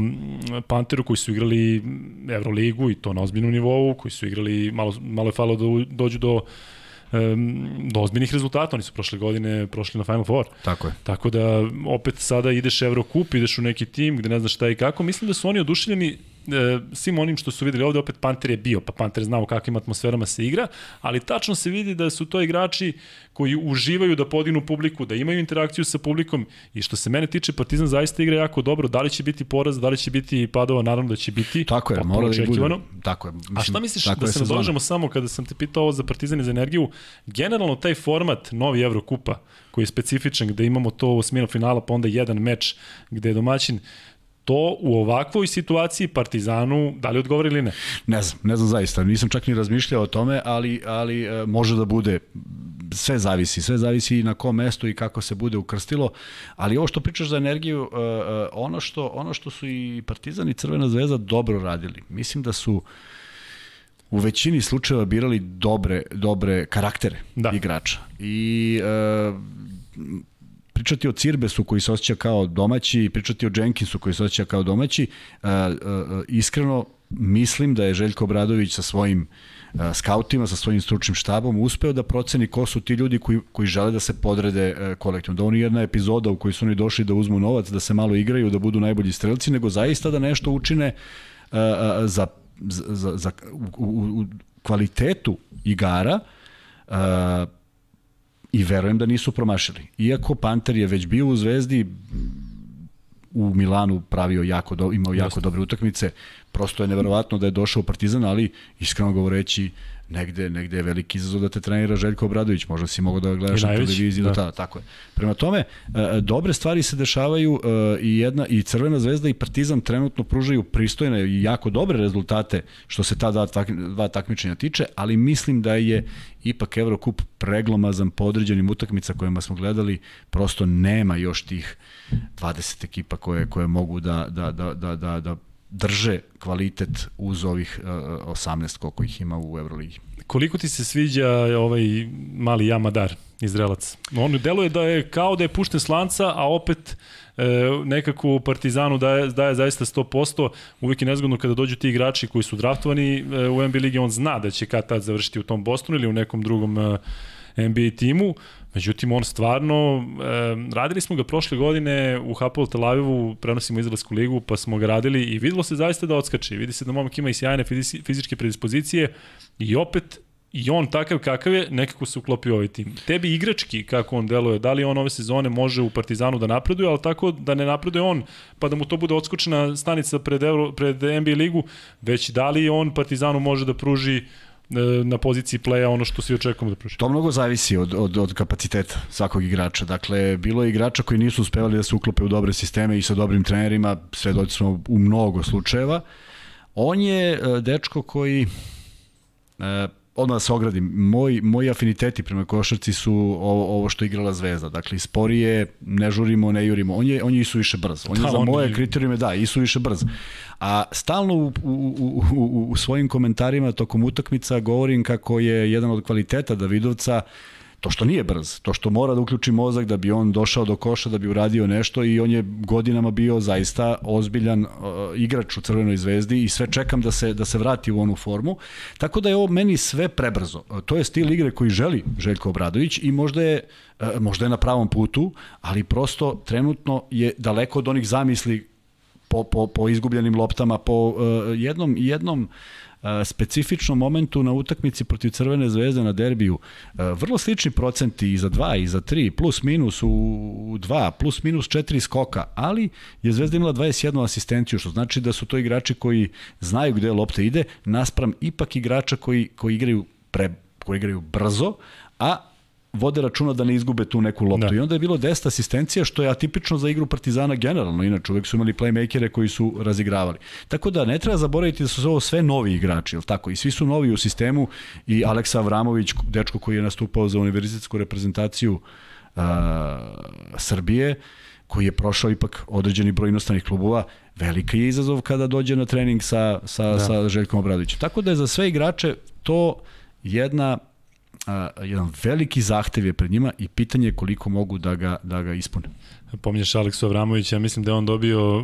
Panteru koji su igrali Euroligu i to na ozbiljnom nivou, koji su igrali, malo, malo je falo da dođu do do ozbiljnih rezultata. Oni su prošle godine prošli na Final Four. Tako je. Tako da opet sada ideš Eurocup, ideš u neki tim gde ne znaš šta i kako. Mislim da su oni oduševljeni e, svim onim što su videli ovde, opet Panter je bio, pa Panter znao u kakvim atmosferama se igra, ali tačno se vidi da su to igrači koji uživaju da podignu publiku, da imaju interakciju sa publikom i što se mene tiče, Partizan zaista igra jako dobro, da li će biti poraz, da li će biti padova, naravno da će biti. Tako je, mora da bude. Tako je. Mislim, A šta misliš da se nadožemo samo kada sam te pitao ovo za Partizan i za energiju, generalno taj format novi Evrokupa koji je specifičan, gde imamo to u smjenu finala, pa onda jedan meč gde je domaćin, to u ovakvoj situaciji Partizanu da li odgovori ili ne? Ne znam, ne znam zaista. Nisam čak ni razmišljao o tome, ali, ali e, može da bude sve zavisi, sve zavisi na kom mestu i kako se bude ukrstilo, ali ovo što pričaš za energiju, e, e, ono što, ono što su i Partizan i Crvena zvezda dobro radili, mislim da su u većini slučajeva birali dobre, dobre karaktere da. igrača. I e, pričati o Cirbesu koji se osjeća kao domaći, pričati o Jenkinsu koji se osjeća kao domaći, uh, uh, iskreno mislim da je Željko Obradović sa svojim uh, skautima, sa svojim stručnim štabom uspeo da proceni ko su ti ljudi koji, koji žele da se podrede uh, kolektivno. Da oni jedna epizoda u kojoj su oni došli da uzmu novac, da se malo igraju, da budu najbolji strelci, nego zaista da nešto učine uh, uh, za, za, za u, u, u kvalitetu igara uh, i verujem da nisu promašili. Iako Panter je već bio u Zvezdi, u Milanu pravio jako do, imao jako dobre utakmice, prosto je neverovatno da je došao u Partizan, ali iskreno govoreći negde, negde je veliki izazov da te trenira Željko Obradović, možda si mogao da ga gledaš na televiziji, da. da. tako je. Prema tome, e, e, dobre stvari se dešavaju e, i jedna i Crvena zvezda i Partizan trenutno pružaju pristojne i jako dobre rezultate što se ta dva, tak, dva takmičenja tiče, ali mislim da je ipak Evrokup preglomazan po određenim utakmica kojima smo gledali, prosto nema još tih 20 ekipa koje, koje mogu da, da, da, da, da, da drže kvalitet uz ovih uh, 18 koliko ih ima u Euroligi. Koliko ti se sviđa ovaj mali Jamadar iz Relac? On deluje da je kao da je pušten slanca, a opet e, nekako Partizanu daje, daje zaista 100%. Uvijek je nezgodno kada dođu ti igrači koji su draftovani e, u NBA ligi, on zna da će kad tad završiti u tom Bostonu ili u nekom drugom e, NBA timu. Međutim, on stvarno, e, radili smo ga prošle godine u Hapoel Tel Avivu, prenosimo Izraelsku ligu, pa smo ga radili i videlo se zaista da odskače. Vidi se da momak ima i sjajne fizičke predispozicije i opet i on takav kakav je, nekako se uklopio ovaj tim. Tebi igrački, kako on deluje, da li on ove sezone može u Partizanu da napreduje, ali tako da ne napreduje on, pa da mu to bude odskočena stanica pred, Euro, pred NBA ligu, već da li on Partizanu može da pruži na poziciji playa ono što svi očekujemo da pruži. To mnogo zavisi od, od, od kapaciteta svakog igrača. Dakle, bilo je igrača koji nisu uspevali da se uklope u dobre sisteme i sa dobrim trenerima, sve doći smo u mnogo slučajeva. On je e, dečko koji e, odmah da se ogradim, moj, moji afiniteti prema košarci su ovo, ovo što je igrala Zvezda. Dakle, sporije, ne žurimo, ne jurimo. On je, on je isu više brz. On je da, za on moje je... kriterijume, da, isu više brz. A stalno u, u, u, u, u svojim komentarima tokom utakmica govorim kako je jedan od kvaliteta Davidovca uh, to što nije brz, to što mora da uključi mozak da bi on došao do koša, da bi uradio nešto i on je godinama bio zaista ozbiljan uh, igrač u Crvenoj zvezdi i sve čekam da se, da se vrati u onu formu. Tako da je ovo meni sve prebrzo. Uh, to je stil igre koji želi Željko Obradović i možda je, uh, možda je na pravom putu, ali prosto trenutno je daleko od onih zamisli po, po, po izgubljenim loptama, po uh, jednom, jednom uh, specifičnom momentu na utakmici protiv Crvene zvezde na derbiju. Vrlo slični procenti i za 2 i za 3, plus minus u 2, plus minus 4 skoka, ali je Zvezda imala 21 asistenciju, što znači da su to igrači koji znaju gde lopta ide, naspram ipak igrača koji, koji igraju pre, koji igraju brzo, a vode računa da ne izgube tu neku loptu. Da. I onda je bilo 10 asistencija, što je atipično za igru Partizana generalno. Inače, uvek su imali playmakere koji su razigravali. Tako da ne treba zaboraviti da su ovo sve novi igrači, jel tako? I svi su novi u sistemu i Aleksa Avramović, dečko koji je nastupao za univerzitetsku reprezentaciju uh, Srbije, koji je prošao ipak određeni broj inostranih klubova, velika je izazov kada dođe na trening sa, sa, da. sa Željkom Obradovićem. Tako da je za sve igrače to jedna a, jedan veliki zahtev je pred njima i pitanje je koliko mogu da ga, da ga ispune. Pominješ Aleksu Avramovića, mislim da je on dobio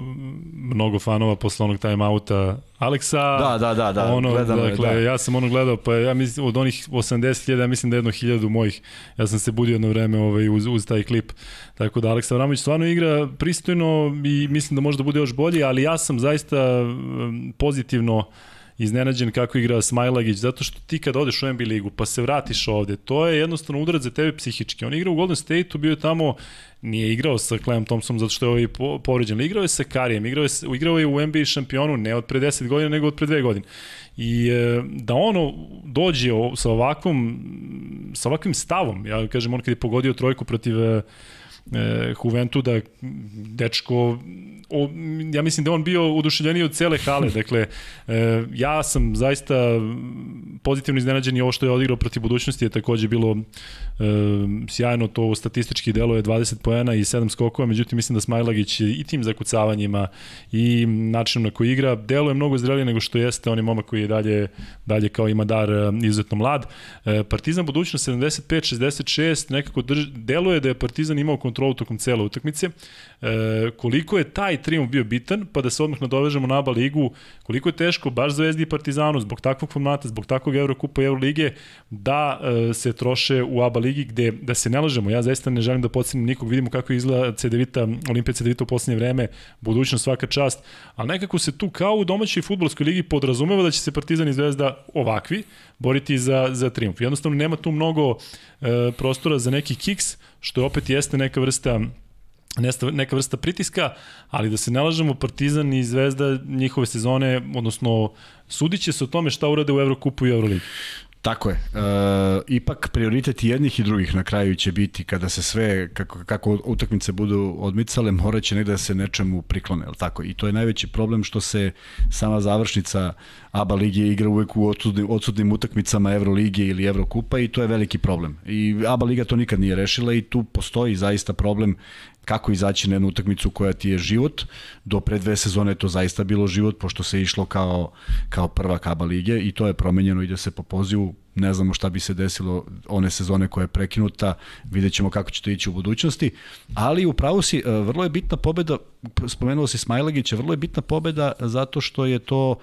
mnogo fanova posle onog time-outa Aleksa. Da, da, da, da. Ono, gledam, dakle, da. ja sam ono gledao, pa ja mislim, od onih 80.000, ja mislim da je jedno hiljadu mojih. Ja sam se budio jedno vreme ovaj, uz, uz taj klip. Tako da Aleksa Avramović stvarno igra pristojno i mislim da može da bude još bolji, ali ja sam zaista pozitivno uh, iznenađen kako igra Smajlagić, zato što ti kad odeš u NBA ligu pa se vratiš ovde, to je jednostavno udarac za tebe psihički. On igra u Golden State-u, bio je tamo, nije igrao sa Clem Thompsonom zato što je ovaj povređen, igrao je sa Karijem, igrao je, igrao je u NBA šampionu ne od pre 10 godina, nego od pre 2 godine. I e, da ono dođe sa ovakvom sa ovakvim stavom, ja kažem on kad je pogodio trojku protiv e, e, Juventuda, dečko o, ja mislim da on bio uduševljeniji od cele hale, dakle, e, ja sam zaista pozitivno iznenađen i ovo što je odigrao protiv budućnosti je takođe bilo e, sjajno, to statistički delo je 20 poena i 7 skokova, međutim mislim da Smajlagić i tim zakucavanjima i načinom na koji igra, delo je mnogo zrelije nego što jeste on je momak koji je dalje, dalje kao ima dar e, izuzetno mlad. E, Partizan budućnost 75-66, nekako drž, delo je da je Partizan imao kontrolu tokom cele utakmice. E, koliko je taj triumf bio bitan, pa da se odmah nadovežemo na ABA ligu, koliko je teško baš Zvezdi i Partizanu zbog takvog formata, zbog takvog Eurokupa i Eurolige da e, se troše u ABA ligi gde, da se ne lažemo, ja zaista ne želim da pocenim nikog, vidimo kako izgleda CDVita, Olimpija CDVita u poslednje vreme, budućnost svaka čast, ali nekako se tu kao u domaćoj futbolskoj ligi podrazumeva da će se Partizan i Zvezda ovakvi boriti za, za triumf. Jednostavno nema tu mnogo e, prostora za neki kiks, što opet jeste neka vrsta neka vrsta pritiska, ali da se ne lažemo, Partizan i Zvezda njihove sezone, odnosno sudit će se o tome šta urade u Evrokupu i Euroligi. Tako je. E, ipak prioritet jednih i drugih na kraju će biti kada se sve, kako, kako utakmice budu odmicale, morat će negde da se nečemu priklone, ali tako? I to je najveći problem što se sama završnica ABA lige igra uvek u odsudnim, odsudnim utakmicama Evrolige ili Evrokupa i to je veliki problem. I ABA liga to nikad nije rešila i tu postoji zaista problem kako izaći na jednu utakmicu koja ti je život. Do pre dve sezone je to zaista bilo život, pošto se išlo kao, kao prva kaba lige i to je promenjeno, ide se po pozivu, ne znamo šta bi se desilo one sezone koja je prekinuta, vidjet ćemo kako će to ići u budućnosti, ali upravo si, e, vrlo je bitna pobeda, spomenuo si Smajlagića, vrlo je bitna pobeda zato što je to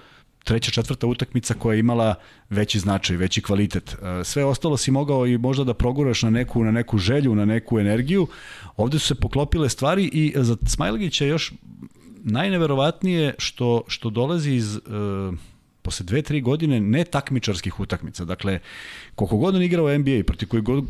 treća, četvrta utakmica koja je imala veći značaj, veći kvalitet. E, sve ostalo si mogao i možda da proguraš na neku, na neku želju, na neku energiju. Ovde su se poklopile stvari i za Smajlagića još najneverovatnije što, što dolazi iz... Uh, posle dve, tri godine ne takmičarskih utakmica. Dakle, koliko god on igrao NBA, proti koji god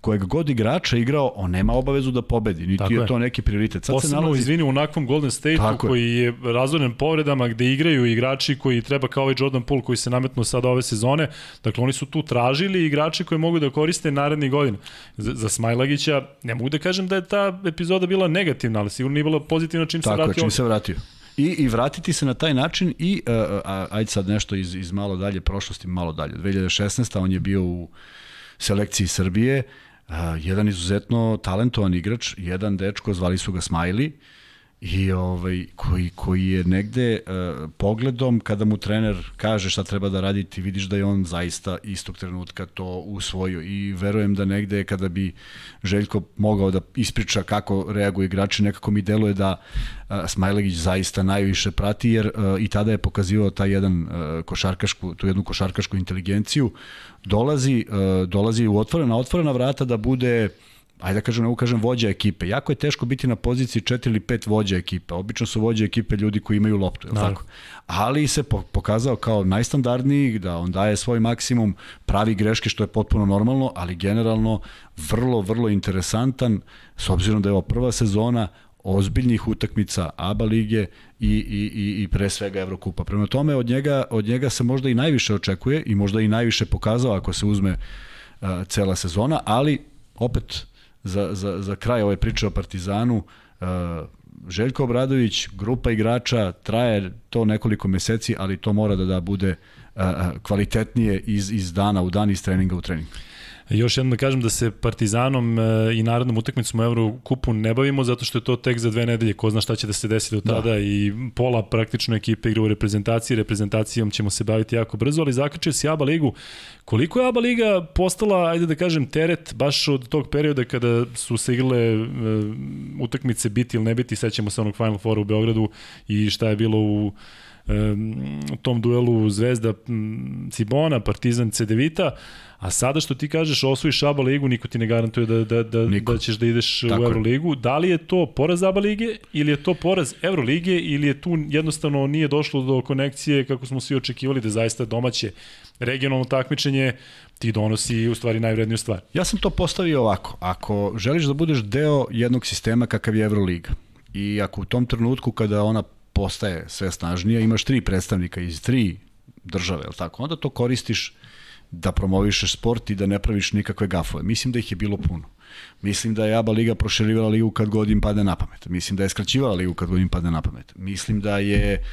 kojeg god igrača igrao, on nema obavezu da pobedi, niti Tako je, je to neki prioritet. Sad Posebno, se nalazi... izvini, u nakvom Golden State-u koji je razvoren povredama gde igraju igrači koji treba kao ovaj Jordan Poole koji se nametnu sad ove sezone, dakle oni su tu tražili igrači koji mogu da koriste narednih godina. Za, za Smajlagića, ne mogu da kažem da je ta epizoda bila negativna, ali sigurno nije bila pozitivna čim Tako se vratio. Tako je, čim se vratio. I, I vratiti se na taj način i, uh, ajde sad nešto iz, iz malo dalje prošlosti, malo dalje. 2016. on je bio u selekciji Srbije, jedan izuzetno talentovan igrač, jedan dečko, zvali su ga Smiley, i ovaj, koji, koji je negde uh, pogledom kada mu trener kaže šta treba da radi ti vidiš da je on zaista istog trenutka to usvojio. I verujem da negde kada bi Željko mogao da ispriča kako reaguju igrači nekako mi deluje da uh, Smajlegić zaista najviše prati jer uh, i tada je pokazivao taj jedan uh, košarkašku, tu jednu košarkašku inteligenciju. Dolazi, uh, dolazi u otvorena, otvorena vrata da bude uh, ajde da kažem, ne kažem vođa ekipe. Jako je teško biti na poziciji 4 ili 5 vođa ekipe. Obično su vođe ekipe ljudi koji imaju loptu, je tako? Ali se pokazao kao najstandardniji, da on daje svoj maksimum, pravi greške što je potpuno normalno, ali generalno vrlo, vrlo interesantan, s obzirom da je ovo prva sezona, ozbiljnih utakmica ABA lige i, i, i, i pre svega Evrokupa. Prema tome, od njega, od njega se možda i najviše očekuje i možda i najviše pokazao ako se uzme uh, cela sezona, ali opet za, za, za kraj ove priče o Partizanu, uh, Željko Obradović, grupa igrača, traje to nekoliko meseci, ali to mora da, da bude uh, uh kvalitetnije iz, iz dana u dan, iz treninga u trening. Još jednom da kažem da se Partizanom e, i narodnom utakmicom u Eurokupu ne bavimo zato što je to tek za dve nedelje. Ko zna šta će da se desi do tada da. i pola praktično ekipe igra u reprezentaciji. Reprezentacijom ćemo se baviti jako brzo, ali zakačio si ABA ligu. Koliko je ABA liga postala, ajde da kažem, teret baš od tog perioda kada su se igrale uh, utakmice biti ili ne biti, sećamo se onog Final Foura u Beogradu i šta je bilo u tom duelu Zvezda Cibona, Partizan Cedevita, a sada što ti kažeš osvojiš ABA ligu, niko ti ne garantuje da, da, da, niko. da ćeš da ideš Tako u Euroligu. Da li je to poraz ABA lige ili je to poraz Euroligije ili je tu jednostavno nije došlo do konekcije kako smo svi očekivali da zaista domaće regionalno takmičenje ti donosi u stvari najvredniju stvar. Ja sam to postavio ovako. Ako želiš da budeš deo jednog sistema kakav je Euroliga i ako u tom trenutku kada ona postaje sve snažnija, imaš tri predstavnika iz tri države, je tako? Onda to koristiš da promovišeš sport i da ne praviš nikakve gafove. Mislim da ih je bilo puno. Mislim da je ABA liga proširivala ligu kad god im pade na pamet. Mislim da je skraćivala ligu kad god im pade na pamet. Mislim da je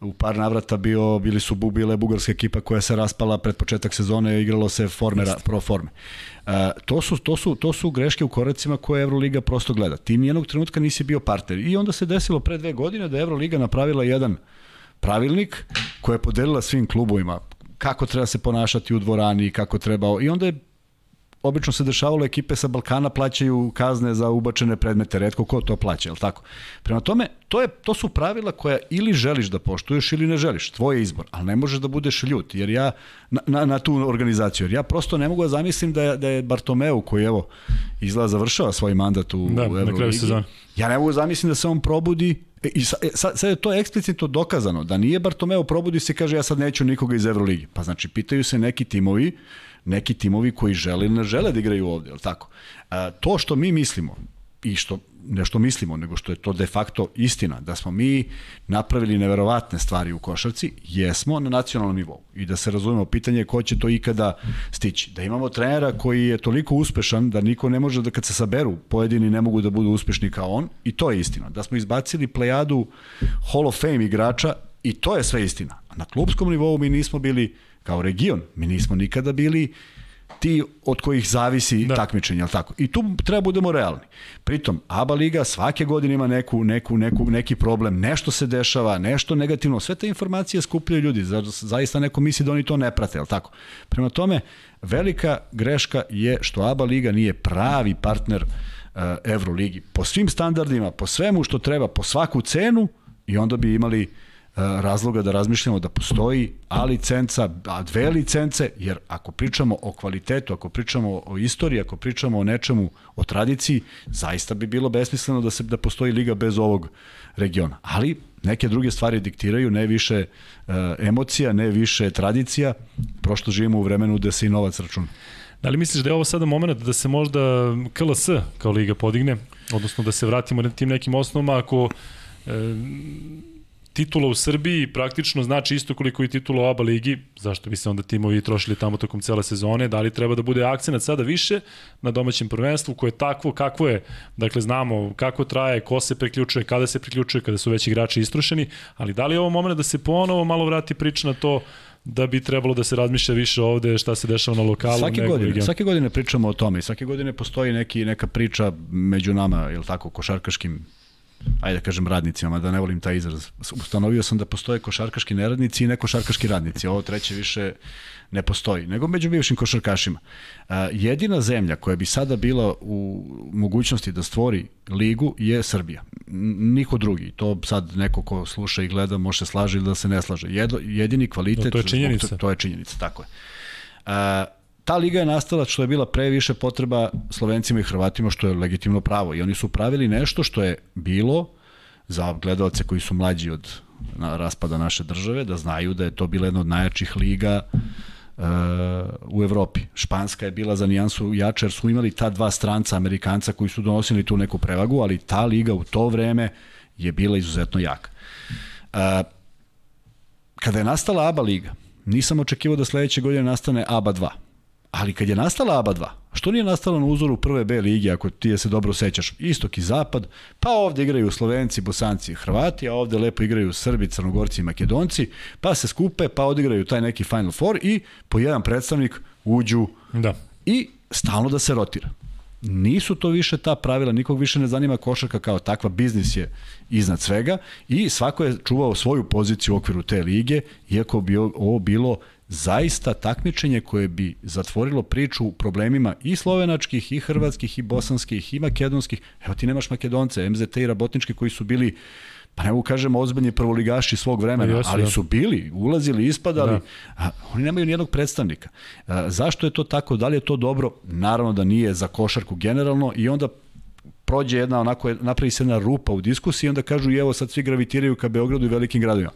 u par navrata bio, bili su bile bugarska ekipa koja se raspala pred početak sezone i igralo se forme, pro forme. Uh, to, su, to, su, to su greške u korecima koje Euroliga prosto gleda. Ti nijednog trenutka nisi bio partner. I onda se desilo pre dve godine da Euroliga napravila jedan pravilnik koji je podelila svim klubovima kako treba se ponašati u dvorani, kako treba... I onda je obično se dešavalo ekipe sa Balkana plaćaju kazne za ubačene predmete, redko ko to plaća, je tako? Prema tome, to, je, to su pravila koja ili želiš da poštuješ ili ne želiš, tvoj izbor, ali ne možeš da budeš ljut, jer ja, na, na, na tu organizaciju, jer ja prosto ne mogu da zamislim da je, da je Bartomeu, koji evo, izgleda završava svoj mandat u, da, u Euroligi, ja ne mogu da zamislim da se on probudi E, I sad, e, sad, je to eksplicitno dokazano, da nije Bartomeu probudi se kaže ja sad neću nikoga iz Euroligi. Pa znači, pitaju se neki timovi, neki timovi koji žele ne žele da igraju ovde, je li tako? A, to što mi mislimo i što nešto mislimo, nego što je to de facto istina, da smo mi napravili neverovatne stvari u košarci, jesmo na nacionalnom nivou. I da se razumemo, pitanje je ko će to ikada stići. Da imamo trenera koji je toliko uspešan da niko ne može da kad se saberu, pojedini ne mogu da budu uspešni kao on, i to je istina. Da smo izbacili plejadu Hall of Fame igrača, i to je sve istina. Na klubskom nivou mi nismo bili kao region, mi nismo nikada bili ti od kojih zavisi da. takmičenje, al tako? I tu treba budemo realni. Pritom, ABA liga svake godine ima neku, neku, neku, neki problem, nešto se dešava, nešto negativno, sve te informacije skupljaju ljudi, zaista neko misli da oni to ne prate, al tako? Prema tome, velika greška je što ABA liga nije pravi partner uh, Euroligi. Po svim standardima, po svemu što treba, po svaku cenu i onda bi imali razloga da razmišljamo da postoji A licenca, a dve licence, jer ako pričamo o kvalitetu, ako pričamo o istoriji, ako pričamo o nečemu, o tradiciji, zaista bi bilo besmisleno da se da postoji liga bez ovog regiona. Ali neke druge stvari diktiraju, ne više e, emocija, ne više tradicija, prošto živimo u vremenu gde se i novac računa. Da li misliš da je ovo sada moment da se možda KLS kao liga podigne, odnosno da se vratimo na tim nekim osnovama ako e, titula u Srbiji praktično znači isto koliko i titula u ABA ligi, zašto bi se onda timovi trošili tamo tokom cele sezone, da li treba da bude akcenat sada više na domaćem prvenstvu koje je takvo kakvo je, dakle znamo kako traje, ko se preključuje, kada se preključuje, kada su već igrači istrošeni, ali da li je ovo moment da se ponovo malo vrati priča na to da bi trebalo da se razmišlja više ovde šta se dešava na lokalu. Svake godine, region. svake godine pričamo o tome i svake godine postoji neki, neka priča među nama, je tako, košarkaškim ajde da kažem radnicima, da ne volim taj izraz. Ustanovio sam da postoje košarkaški neradnici i ne košarkaški radnici. Ovo treće više ne postoji, nego među bivšim košarkašima. jedina zemlja koja bi sada bila u mogućnosti da stvori ligu je Srbija. Niko drugi. To sad neko ko sluša i gleda može se slaže ili da se ne slaže. jedini kvalitet... No, to je činjenica. To, to je činjenica, tako je. Ta liga je nastala što je bila previše potreba Slovencima i Hrvatima, što je legitimno pravo. I oni su pravili nešto što je bilo za gledalce koji su mlađi od raspada naše države, da znaju da je to bila jedna od najjačih liga uh, u Evropi. Španska je bila za nijansu jača jer su imali ta dva stranca, Amerikanca koji su donosili tu neku prevagu, ali ta liga u to vreme je bila izuzetno jaka. Uh, kada je nastala ABA liga, nisam očekivao da sledeće godine nastane ABA 2 Ali kad je nastala ABA 2, što nije nastalo na uzoru prve B lige, ako ti je se dobro sećaš, istok i zapad, pa ovde igraju Slovenci, Bosanci i Hrvati, a ovde lepo igraju Srbi, Crnogorci i Makedonci, pa se skupe, pa odigraju taj neki Final Four i po jedan predstavnik uđu da. i stalno da se rotira. Nisu to više ta pravila, nikog više ne zanima košarka kao takva, biznis je iznad svega i svako je čuvao svoju poziciju u okviru te lige, iako bi ovo bilo zaista takmičenje koje bi zatvorilo priču u problemima i slovenačkih, i hrvatskih, i bosanskih, i makedonskih. Evo ti nemaš makedonce, MZT i Rabotnički koji su bili pa ne mogu kažem ozbiljni prvoligaši svog vremena, Jesu, ali su bili, ulazili, ispadali, da. a, oni nemaju nijednog predstavnika. A, zašto je to tako, da li je to dobro? Naravno da nije za košarku generalno i onda prođe jedna onako, napravi se jedna rupa u diskusiji i onda kažu i evo sad svi gravitiraju ka Beogradu i velikim gradovima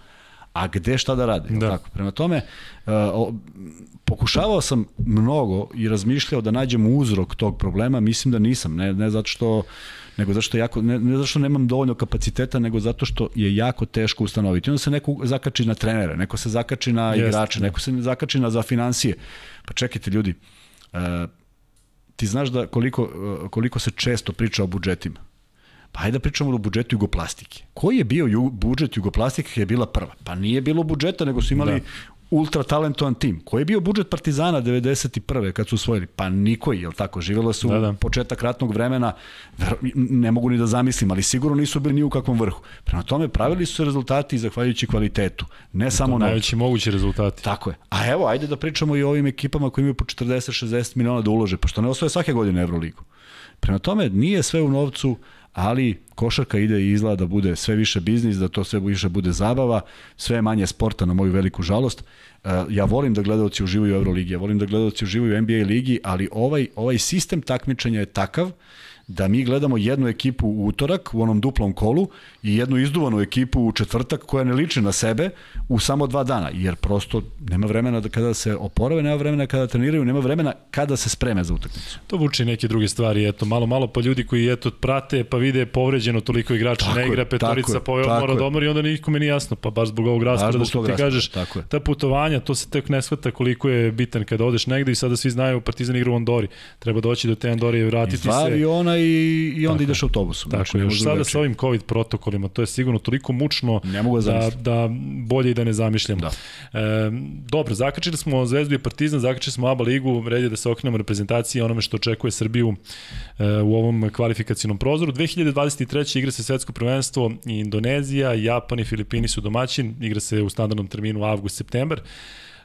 a gde šta da rade. Da. Tako? Prema tome, uh, pokušavao sam mnogo i razmišljao da nađem uzrok tog problema, mislim da nisam, ne, ne zato što nego zato što jako ne, ne zato što nemam dovoljno kapaciteta, nego zato što je jako teško ustanoviti. Onda se neko zakači na trenere, neko se zakači na Jest, igrače, da. neko se zakači na za financije. Pa čekajte ljudi, uh, ti znaš da koliko, uh, koliko se često priča o budžetima. Pa hajde da pričamo o budžetu jugoplastike. Koji je bio ju, budžet jugoplastike je bila prva? Pa nije bilo budžeta, nego su imali da ultra talentovan tim. Koji je bio budžet Partizana 91. kad su usvojili? Pa nikoji, je li tako? Živjelo su da, da. početak ratnog vremena, ne mogu ni da zamislim, ali sigurno nisu bili ni u kakvom vrhu. Prema tome, pravili su se rezultati zahvaljujući kvalitetu, ne to samo Najveći mogući rezultati. Tako je. A evo, ajde da pričamo i o ovim ekipama koji imaju po 40-60 miliona da ulože, pa što ne osvoje svake godine Euroligu. Prema tome, nije sve u novcu, ali košarka ide i izgleda da bude sve više biznis, da to sve više bude zabava, sve manje sporta na moju veliku žalost. E, ja volim da gledalci uživaju u Euroligi, ja volim da gledalci uživaju u NBA ligi, ali ovaj, ovaj sistem takmičenja je takav da mi gledamo jednu ekipu u utorak u onom duplom kolu i jednu izduvanu ekipu u četvrtak koja ne liči na sebe u samo dva dana, jer prosto nema vremena da kada se oporave, nema vremena kada treniraju, nema vremena kada se spreme za utakmicu. To vuče neke druge stvari, eto, malo, malo pa ljudi koji eto prate, pa vide povređeno toliko igrača, ne igra petorica, pa mora da omori, onda nikome nije jasno, pa baš zbog ovog rasporeda da što ti kažeš, tako je. ta putovanja, to se tek ne shvata koliko je bitan kada odeš negde i sada svi znaju Partizan igra u Andori. Treba doći do te Andore i vratiti se. aviona i, i onda tako, ideš autobusom. Tako, znači, još sada sa ovim COVID protokolima, to je sigurno toliko mučno ne mogu da, da, da bolje i da ne zamišljam. Da. E, dobro, zakačili smo Zvezdu i Partizan, zakačili smo ABA ligu, red je da se okrenemo reprezentaciji onome što očekuje Srbiju e, u ovom kvalifikacijnom prozoru. 2023. igra se svetsko prvenstvo Indonezija, Japan i Filipini su domaćin, igra se u standardnom terminu avgust-septembar.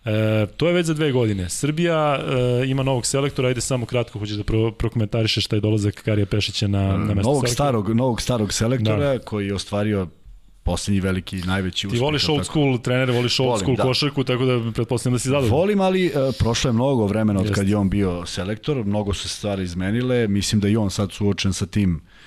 E, to je već za dve godine. Srbija e, ima novog selektora, ajde samo kratko hoćeš da pro, prokomentarišeš šta je dolazak Karija Pešića na, na mesto novog selektora. starog, novog starog selektora da. koji je ostvario poslednji veliki, najveći uspeh. Ti voliš old school tako. trenere, voliš old Volim, school da. košarku, tako da pretpostavljam da si zadovoljan. Volim, ali uh, prošlo je mnogo vremena od Jeste. kad je on bio selektor, mnogo su se stvari izmenile, mislim da i on sad suočen sa tim E,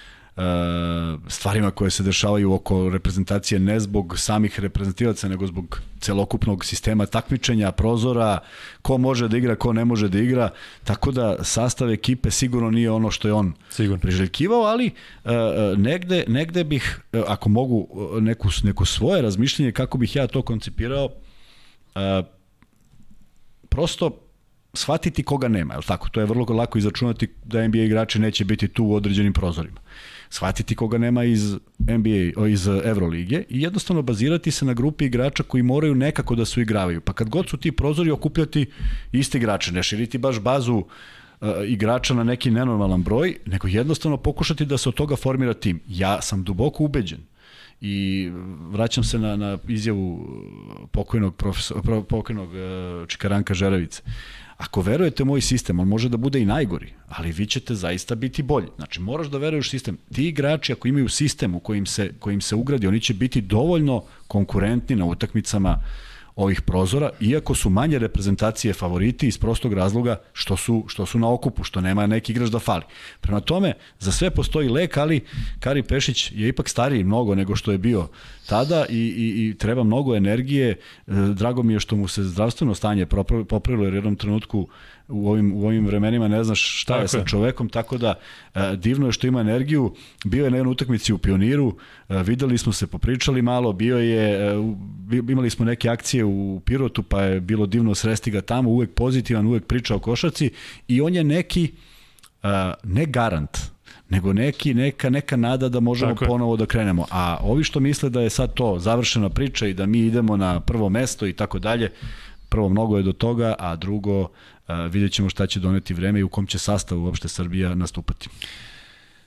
stvarima koje se dešavaju oko reprezentacije ne zbog samih reprezentativaca nego zbog celokupnog sistema takmičenja, prozora, ko može da igra, ko ne može da igra, tako da sastav ekipe sigurno nije ono što je on sigurno. priželjkivao, ali uh, negde, negde bih, ako mogu neku, neku svoje razmišljenje kako bih ja to koncipirao, uh, prosto shvatiti koga nema, je tako? To je vrlo lako izračunati da NBA igrači neće biti tu u određenim prozorima shvatiti koga nema iz NBA, iz Evrolige i jednostavno bazirati se na grupi igrača koji moraju nekako da su igravaju. Pa kad god su ti prozori okupljati isti igrače, ne širiti baš bazu uh, igrača na neki nenormalan broj, nego jednostavno pokušati da se od toga formira tim. Ja sam duboko ubeđen i vraćam se na, na izjavu pokojnog, profesor, pokojnog uh, Čikaranka Žerevice. Ako verujete u moj sistem, on može da bude i najgori, ali vi ćete zaista biti bolji. Znači, moraš da veruješ sistem. Ti igrači, ako imaju sistem u kojim se, kojim se ugradi, oni će biti dovoljno konkurentni na utakmicama uh, ovih prozora, iako su manje reprezentacije favoriti iz prostog razloga što su, što su na okupu, što nema neki igrač da fali. Prema tome, za sve postoji lek, ali Kari Pešić je ipak stariji mnogo nego što je bio tada i, i, i treba mnogo energije. E, drago mi je što mu se zdravstveno stanje popravilo jer u jednom trenutku u ovim, u ovim vremenima ne znaš šta tako je sa čovekom, tako da e, divno je što ima energiju. Bio je na jednoj utakmici u Pioniru, e, videli smo se, popričali malo, bio je, e, imali smo neke akcije u Pirotu, pa je bilo divno sresti ga tamo, uvek pozitivan, uvek priča o košarci i on je neki, ne garant, nego neki, neka, neka nada da možemo Tako ponovo da krenemo. A ovi što misle da je sad to završena priča i da mi idemo na prvo mesto i tako dalje, prvo mnogo je do toga, a drugo vidjet ćemo šta će doneti vreme i u kom će sastavu uopšte Srbija nastupati.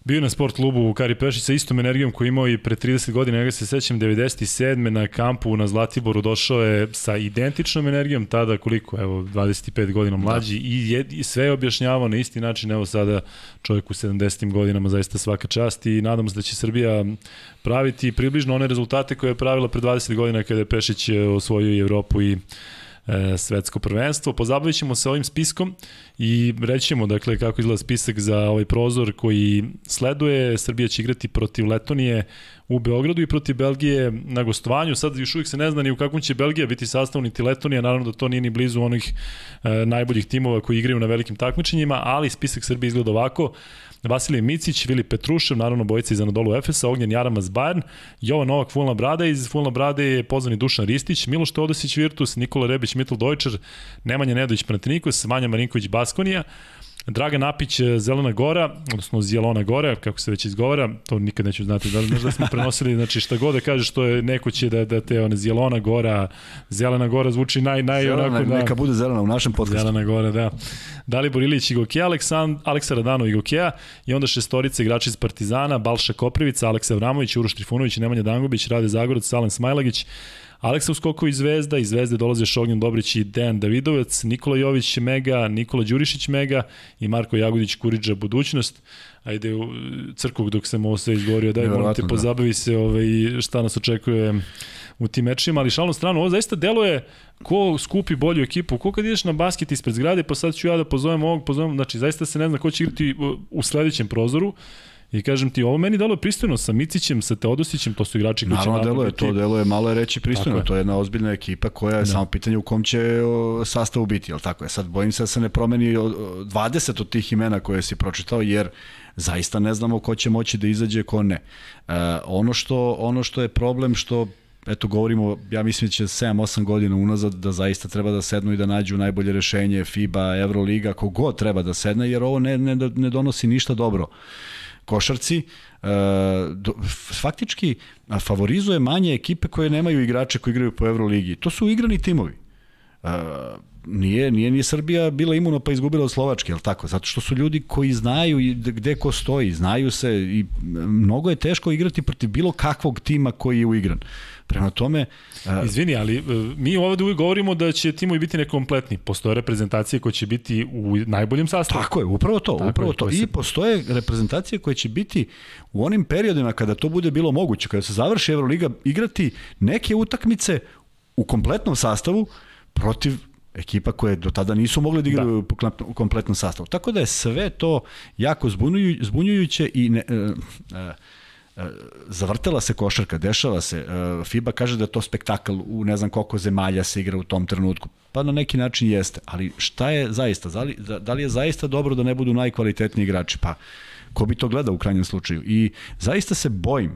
Bio na sport klubu u Kari Pešić sa istom energijom koju imao i pre 30 godina, ja se sećam 97. na kampu na Zlatiboru došao je sa identičnom energijom, tada koliko, evo 25 godina mlađi da. i, je, i sve je objašnjavao na isti način, evo sada čovjek u 70. godinama zaista svaka čast i nadamo se da će Srbija praviti približno one rezultate koje je pravila pre 20 godina kada je Pešić osvojio i Evropu i e, svetsko prvenstvo. Pozabavit ćemo se ovim spiskom i reći ćemo dakle, kako izgleda spisak za ovaj prozor koji sleduje. Srbija će igrati protiv Letonije u Beogradu i protiv Belgije na gostovanju. Sad još uvijek se ne zna ni u kakvom će Belgija biti sastav, niti Letonija, naravno da to nije ni blizu onih e, najboljih timova koji igraju na velikim takmičenjima, ali spisak Srbije izgleda ovako. Vasilij Micić, Vili Petrušev, naravno bojica iz Anadolu Efesa, Ognjen Jaramaz Bayern, Jovan Novak Fulna Brada, iz Fulna Brade je pozvani Dušan Ristić, Miloš Teodosić Virtus, Nikola Rebić Mittel Dojčer, Nemanja Nedović Panathinaikos, Vanja Marinković Baskonija, Dragan Napić, e, Zelena Gora, odnosno Zjelona Gora, kako se već izgovara, to nikad neću znati, da, da smo prenosili, znači šta god da kažeš, što je neko će da, da te one Zjelona Gora, Zelena Gora zvuči naj, naj zelena, onako, da. Neka bude Zelena u našem podcastu. Zelena Gora, da. Dalibor Ilić Igokea, Aleksand, Aleksa Radano Igokea i onda šestorice igrači iz Partizana, Balša Koprivica, Aleksa Vramović, Uroš Trifunović, Nemanja Dangubić, Rade Zagorac, Salen Smajlagić, Aleksa iz Zvezda, iz Zvezde dolaze Šognjan Dobrić i Dejan Davidovac, Nikola Jović Mega, Nikola Đurišić Mega i Marko Jagodić Kuriđa Budućnost. Ajde u crkvu dok sam ovo sve izgovorio, daj molim te da. pozabavi se ovaj, šta nas očekuje u tim mečima, ali šalno stranu, ovo zaista deluje ko skupi bolju ekipu, ko kad ideš na basket ispred zgrade, pa sad ću ja da pozovem ovog, pozovem, znači zaista se ne zna ko će igrati u sledećem prozoru, I kažem ti, ovo meni deluje pristojno sa Micićem, sa Teodosićem, to su igrači koji će Naravno deluje, to deluje malo je reći pristojno, to je jedna ozbiljna ekipa koja je da. samo pitanje u kom će o, sastavu biti, jel tako je? Sad bojim se da se ne promeni 20 od tih imena koje si pročitao, jer zaista ne znamo ko će moći da izađe, ko ne. E, ono, što, ono što je problem što eto govorimo, ja mislim da će 7-8 godina unazad da zaista treba da sednu i da nađu najbolje rešenje FIBA, Euroliga, kogod treba da sedne, jer ovo ne, ne, ne donosi ništa dobro košarci, e, do, faktički favorizuje manje ekipe koje nemaju igrače koji igraju po Euroligi. To su igrani timovi. E, nije, nije ni Srbija bila imuna pa izgubila od Slovačke, je tako? Zato što su ljudi koji znaju gde ko stoji, znaju se i mnogo je teško igrati protiv bilo kakvog tima koji je uigran. Prema tome... Uh, Izvini, ali uh, mi ovde uvijek govorimo da će timovi biti nekompletni. Postoje reprezentacije koje će biti u najboljem sastavu. Tako je, upravo to. Tako upravo je, to. I postoje reprezentacije koje će biti u onim periodima kada to bude bilo moguće, kada se završi Euroliga, igrati neke utakmice u kompletnom sastavu protiv ekipa koje do tada nisu mogli da igraju da. u kompletnom sastavu. Tako da je sve to jako zbunjujuće i ne, uh, uh, zavrtela se košarka, dešava se. E, FIBA kaže da je to spektakl u ne znam koliko zemalja se igra u tom trenutku. Pa na neki način jeste, ali šta je zaista? Da li, da li je zaista dobro da ne budu najkvalitetniji igrači? Pa ko bi to gledao u krajnjem slučaju. I zaista se bojim,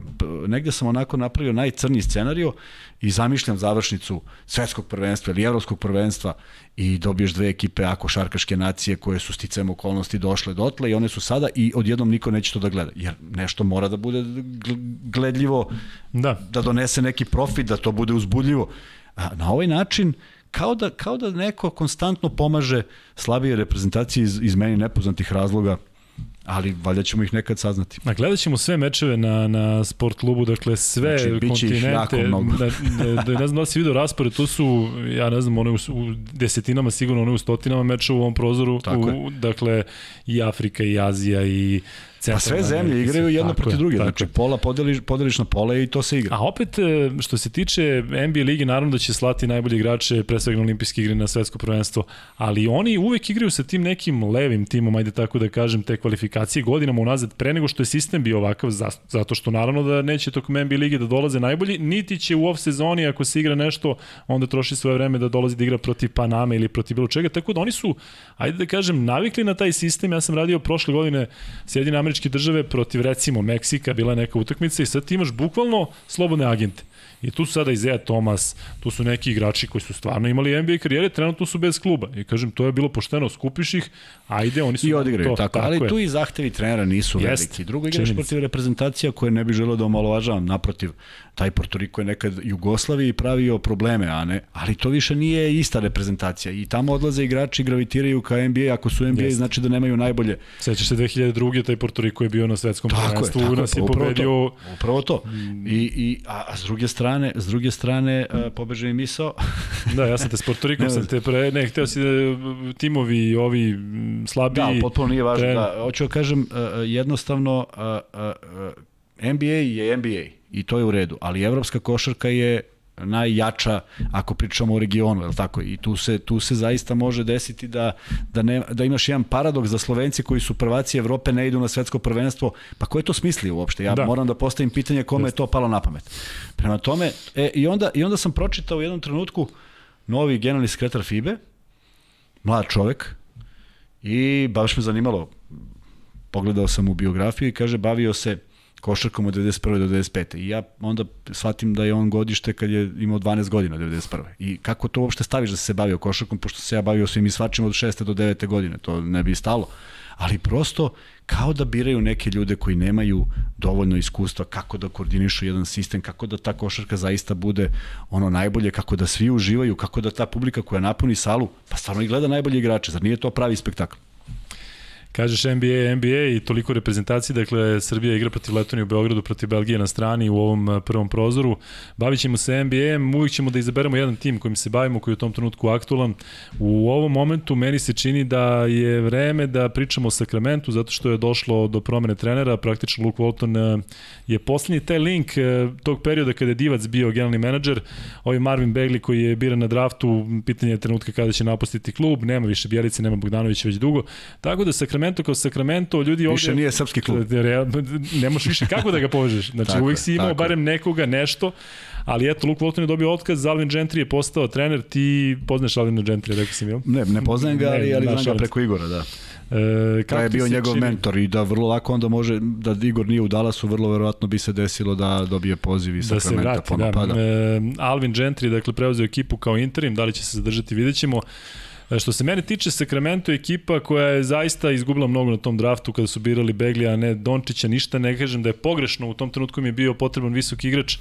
negde sam onako napravio najcrniji scenariju i zamišljam završnicu svetskog prvenstva ili evropskog prvenstva i dobiješ dve ekipe ako šarkaške nacije koje su sticam okolnosti došle dotle i one su sada i odjednom niko neće to da gleda. Jer nešto mora da bude gledljivo, da, da donese neki profit, da to bude uzbudljivo. A na ovaj način kao da, kao da neko konstantno pomaže slabije reprezentacije iz, iz meni nepoznatih razloga ali valjda ćemo ih nekad saznati. A gledat ćemo sve mečeve na, na sport klubu, dakle sve znači, kontinente, da, da, da, ne znam da si vidio raspored, tu su, ja ne znam, one u, u desetinama, sigurno one u stotinama mečeva u ovom prozoru, Tako u, dakle i Afrika i Azija i Pa sve zemlje igraju jedno protiv druge, znači pola podeliš, podeliš na pola i to se igra. A opet, e, što se tiče NBA ligi, naravno da će slati najbolji igrače, pre svega na olimpijske igre na svetsko prvenstvo, ali oni uvek igraju sa tim nekim levim timom, ajde tako da kažem, te kvalifikacije godinama unazad, pre nego što je sistem bio ovakav, zato što naravno da neće tokom NBA lige da dolaze najbolji, niti će u off sezoni, ako se igra nešto, onda troši svoje vreme da dolazi da igra protiv Paname ili protiv bilo čega, tako da oni su, ajde da kažem, navikli na taj sistem, ja sam radio prošle godine Sjedine američke države protiv recimo Meksika, bila neka utakmica i sad ti imaš bukvalno slobodne agente. I tu su sada Izea Thomas, tu su neki igrači koji su stvarno imali NBA karijere, trenutno su bez kluba. I kažem, to je bilo pošteno, skupiš ih, ajde, oni su... I odigraju, to, tako, tako ali je. tu i zahtevi trenera nisu Jest, veliki. Drugo igraš protiv reprezentacija koje ne bi želeo da omalovažavam, naprotiv, taj Porto Riko je nekad Jugoslaviji pravio probleme, a ne, ali to više nije ista reprezentacija i tamo odlaze igrači gravitiraju ka NBA, ako su NBA Jest. znači da nemaju najbolje. Sećaš se 2002. taj Porto Riko je bio na svetskom prvenstvu, nas je pobedio. To, upravo to. Mm. I, i, a, a s druge strane, s druge strane uh, pobeže i misao. da, ja sam te s Porto Rikom, sam te pre, ne, hteo si da timovi ovi slabi. Da, potpuno nije važno. Da, hoću da kažem, uh, jednostavno uh, uh, NBA je NBA i to je u redu, ali evropska košarka je najjača ako pričamo o regionu, je tako? I tu se, tu se zaista može desiti da, da, ne, da imaš jedan paradoks da Slovenci koji su prvaci Evrope ne idu na svetsko prvenstvo, pa ko je to smislio uopšte? Ja da. moram da postavim pitanje kome Just. je to palo na pamet. Prema tome, e, i, onda, i onda sam pročitao u jednom trenutku novi generalni sekretar FIBE, mlad čovek, i baš me zanimalo, pogledao sam u biografiju i kaže bavio se košarkom od 91. do 95. I ja onda shvatim da je on godište kad je imao 12 godina od 91. I kako to uopšte staviš da se bavio košarkom, pošto se ja bavio svim i svačim od 6. do 9. godine, to ne bi stalo. Ali prosto kao da biraju neke ljude koji nemaju dovoljno iskustva kako da koordinišu jedan sistem, kako da ta košarka zaista bude ono najbolje, kako da svi uživaju, kako da ta publika koja napuni salu, pa stvarno i gleda najbolje igrače, zar nije to pravi spektakl? Kažeš NBA, NBA i toliko reprezentacije, dakle Srbija igra protiv Letonije u Beogradu, protiv Belgije na strani u ovom eh, prvom prozoru. Bavit ćemo se NBA, uvijek ćemo da izaberemo jedan tim kojim se bavimo, koji je u tom trenutku aktualan. U ovom momentu meni se čini da je vreme da pričamo o Sakramentu, zato što je došlo do promene trenera, praktično Luke Walton eh, je poslednji taj link eh, tog perioda kada je Divac bio generalni menadžer, ovaj Marvin Begli koji je biran na draftu, pitanje je trenutka kada će napustiti klub, nema više Bjelice, nema Bogdanovića već dugo, tako da Sakrament Sacramento kao Sacramento, ljudi ovde... Više nije srpski klub. Ne možeš više kako da ga povežeš. Znači, tako uvijek si imao tako. barem nekoga, nešto, ali eto, Luke Walton je dobio otkaz, Alvin Gentry je postao trener, ti poznaš Alvin Gentry, rekao si mi, jel? Ne, ne poznajem ga, ali, ali znam ga preko Igora, da. E, kako je bio njegov čini? mentor i da vrlo lako onda može, da Igor nije u Dallasu, vrlo verovatno bi se desilo da dobije poziv iz da Sacramento. Da se vrati, da. E, Alvin Gentry, dakle, preuzeo ekipu kao interim, da li će se zadržati, vidjet ćemo. E, što se mene tiče, Sacramento je ekipa koja je zaista izgubila mnogo na tom draftu kada su birali Beglija, a ne Dončića, ništa ne kažem da je pogrešno, u tom trenutku mi je bio potreban visok igrač.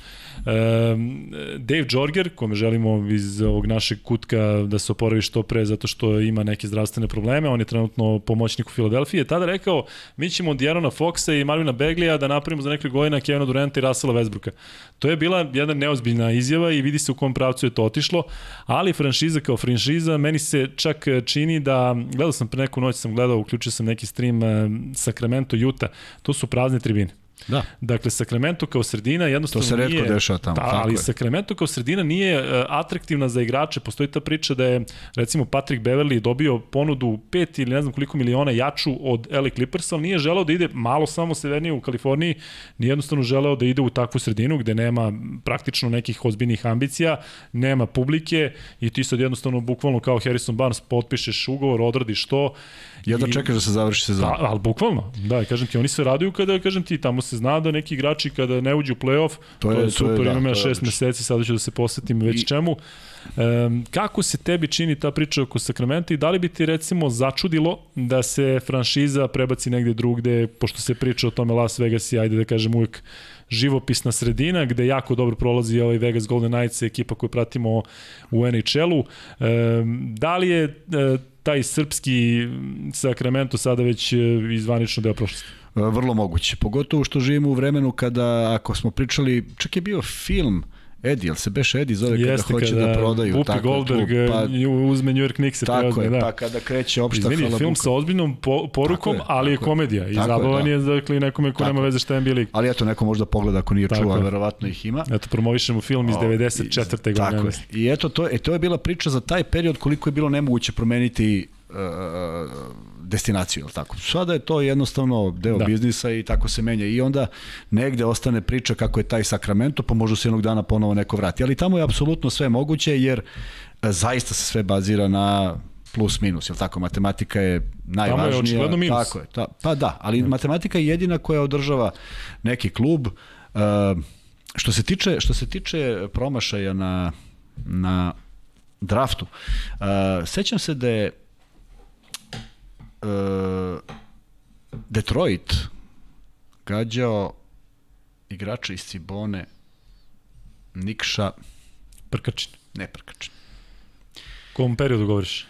Dave Jorger, kome želimo iz ovog našeg kutka da se oporavi što pre zato što ima neke zdravstvene probleme, on je trenutno pomoćnik u Filadelfiji, je tada rekao mi ćemo od Jarona Foxa i Marvina Beglija da napravimo za neke godina Kevina Duranta i Russella Westbrooka. To je bila jedna neozbiljna izjava i vidi se u kom pravcu je to otišlo, ali franšiza kao franšiza meni se čak čini da, gledao sam pre neku noć, sam gledao, uključio sam neki stream uh, Sacramento, Utah, to su prazne tribine. Da. Dakle, Sacramento kao sredina jednostavno nije... To se redko nije, dešava tamo. Da, ali je. Sacramento kao sredina nije uh, atraktivna za igrače. Postoji ta priča da je, recimo, Patrick Beverly dobio ponudu 5 ili ne znam koliko miliona jaču od LA Clippersa, ali nije želeo da ide malo samo severnije u Kaliforniji, nije jednostavno želeo da ide u takvu sredinu gde nema praktično nekih ozbiljnih ambicija, nema publike i ti sad jednostavno bukvalno kao Harrison Barnes potpišeš ugovor, odradiš to Ja da čekaš da se završi sezona. Da, ali bukvalno. Da, kažem ti, oni se raduju kada, kažem ti, tamo se zna da neki igrači kada ne uđu u play-off, to, je, to je super, to je, da, imam ja šest meseci, sada ću da se posetim već I... čemu. Um, kako se tebi čini ta priča oko Sakramenta i da li bi ti recimo začudilo da se franšiza prebaci negde drugde, pošto se priča o tome Las Vegas i ajde da kažem uvijek živopisna sredina gde jako dobro prolazi ovaj Vegas Golden Knights ekipa koju pratimo u NHL-u. Um, da li je uh, taj srpski Sacramento sada već e, izvanično deo prošlosti? E, vrlo moguće. Pogotovo što živimo u vremenu kada, ako smo pričali, čak je bio film Edi, jel se beš Edi zove Jeste, kada hoće kada da prodaju? Whoopi tako Goldberg klub, pa, uzme New York Knicks. Tako je, da. pa kada kreće opšta Izvini, halabuka. film sa ozbiljnom po, porukom, je, ali je komedija. I zabavan je, da. je dakle, nekome ko tako nema veze šta je League. Ali eto, neko možda pogleda ako nije tako čuo, a verovatno ih ima. Eto, promovišemo film iz 94. godine. Tako je. I eto, to, e, to je bila priča za taj period koliko je bilo nemoguće promeniti destinaciju, ili tako? Sada je to jednostavno deo da. biznisa i tako se menja. I onda negde ostane priča kako je taj Sacramento, pa možda se jednog dana ponovo neko vrati. Ali tamo je apsolutno sve moguće, jer e, zaista se sve bazira na plus minus, jel tako? Matematika je najvažnija. Tamo je očigledno minus. Tako je. Ta, pa da, ali matematika je jedina koja održava neki klub. Uh, što se tiče što se tiče promašaja na na draftu. Uh, sećam se da je uh, Detroit gađao igrača iz Cibone Nikša Prkačin. Ne Prkačin. Kom periodu govoriš?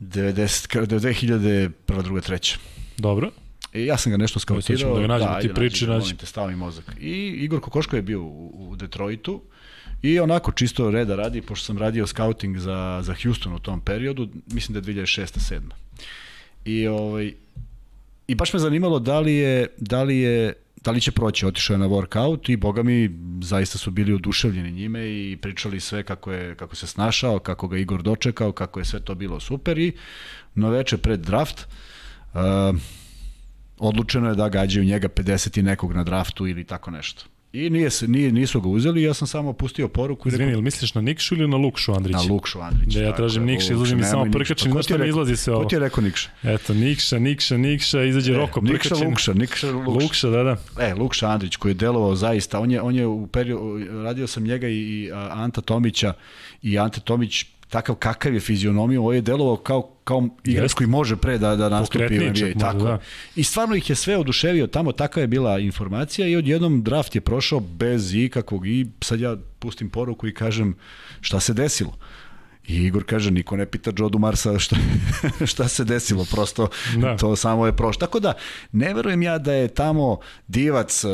90, 2001. druga, treća. Dobro. I ja sam ga nešto skautirao. Da ga nađem, da, ti priči nađi. Te stavi mozak. I Igor Kokoško je bio u, u Detroitu i onako čisto reda radi, pošto sam radio scouting za, za Houston u tom periodu, mislim da je 2006. 7. I, ovaj, I baš me zanimalo da li je, da li je da li će proći, otišao je na workout i boga mi zaista su bili oduševljeni njime i pričali sve kako, je, kako se snašao, kako ga Igor dočekao, kako je sve to bilo super i no veče pred draft uh, odlučeno je da gađaju njega 50 i nekog na draftu ili tako nešto. I nije se, nije, nisu ga uzeli, ja sam samo pustio poruku i rekao... Izvini, misliš na Nikšu ili na Lukšu Andrića? Na Lukšu Andrića. Da ja tražim Nikša, izlazi mi samo Prkačin, znaš šta mi izlazi se ovo? Ko ti je rekao Nikša? Eto, Nikša, Nikša, Nikša, izađe e, Roko Prkačin. Nikša Lukša, Nikša Lukša. Lukša, da, da. E, Lukša Andrić koji je delovao zaista, on je, on je u periodu, radio sam njega i, i Anta Tomića i Ante Tomić takav kakav je fizionomija, ovo je delovao kao, kao igrač koji može pre da, da nastupi u NBA. Tako. Da. I stvarno ih je sve oduševio tamo, takva je bila informacija i odjednom draft je prošao bez ikakvog i sad ja pustim poruku i kažem šta se desilo. I Igor kaže, niko ne pita Joe Dumarsa šta, šta se desilo, prosto da. to samo je prošlo. Tako da, ne verujem ja da je tamo divac uh,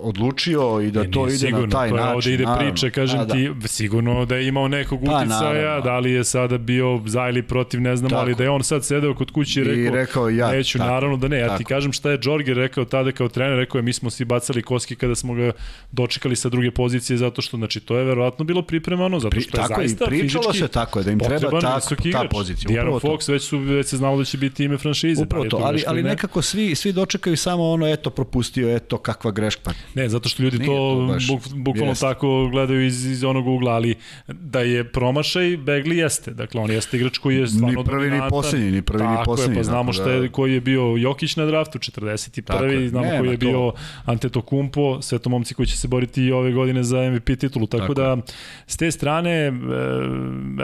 odlučio i da ne, to ide sigurno, na taj to je način. Ovde ide naravno. priče, kažem A, da. ti, sigurno da je imao nekog pa, uticaja, da li je sada bio za ili protiv, ne znam, tako. ali da je on sad sedeo kod kuće i rekao, I rekao ja, neću, tako, naravno da ne. Ja tako. ti kažem šta je Džorger rekao tada kao trener, rekao je mi smo svi bacali koski kada smo ga dočekali sa druge pozicije, zato što, znači, to je verovatno bilo pripremano, zato što Pri, je zaista fizički se tako je, da im treba ta, ta pozicija. Diaron Fox već su već se znalo da će biti ime franšize. Upravo pa to, ali, ali ne? nekako svi, svi dočekaju samo ono, eto, propustio, eto, kakva greška. Pa, ne, zato što ljudi to, to buk, bukvalno tako gledaju iz, iz onog ugla, ali da je promašaj, Begli jeste. Dakle, on jeste igrač koji je stvarno Ni prvi, ni poslednji, ni prvi, ni poslednji. pa znamo šta je, da... koji je bio Jokić na draftu, 41. Tako znamo ne, koji je bio Antetokumpo, sve to momci koji će se boriti i ove godine za MVP titulu. Tako, tako da, s te strane, e,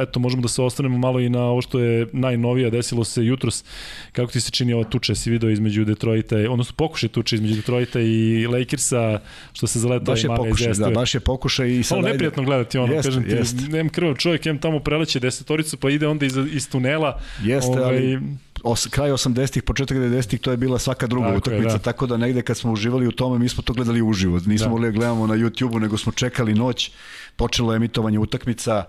eto, možemo da se ostanemo malo i na ovo što je najnovija, desilo se jutros. Kako ti se čini ova tuča, si video između Detroita, odnosno pokušaj tuče između Detroita i Lakersa, što se zaleta baš je i pokušaj, da, baš je pokušaj i sad... Ono neprijatno gledati ono, jest, kažem ti, jest. nem krvav čovjek, em tamo preleće desetoricu, pa ide onda iz, iz tunela. Jeste, ovaj, ali os, kraj 80-ih, početak 90-ih, to je bila svaka druga tako utakmica, je, da. tako da negde kad smo uživali u tome, mi smo to gledali uživo. Nismo da. mogli da gledamo na YouTube-u, nego smo čekali noć, počelo je emitovanje utakmica,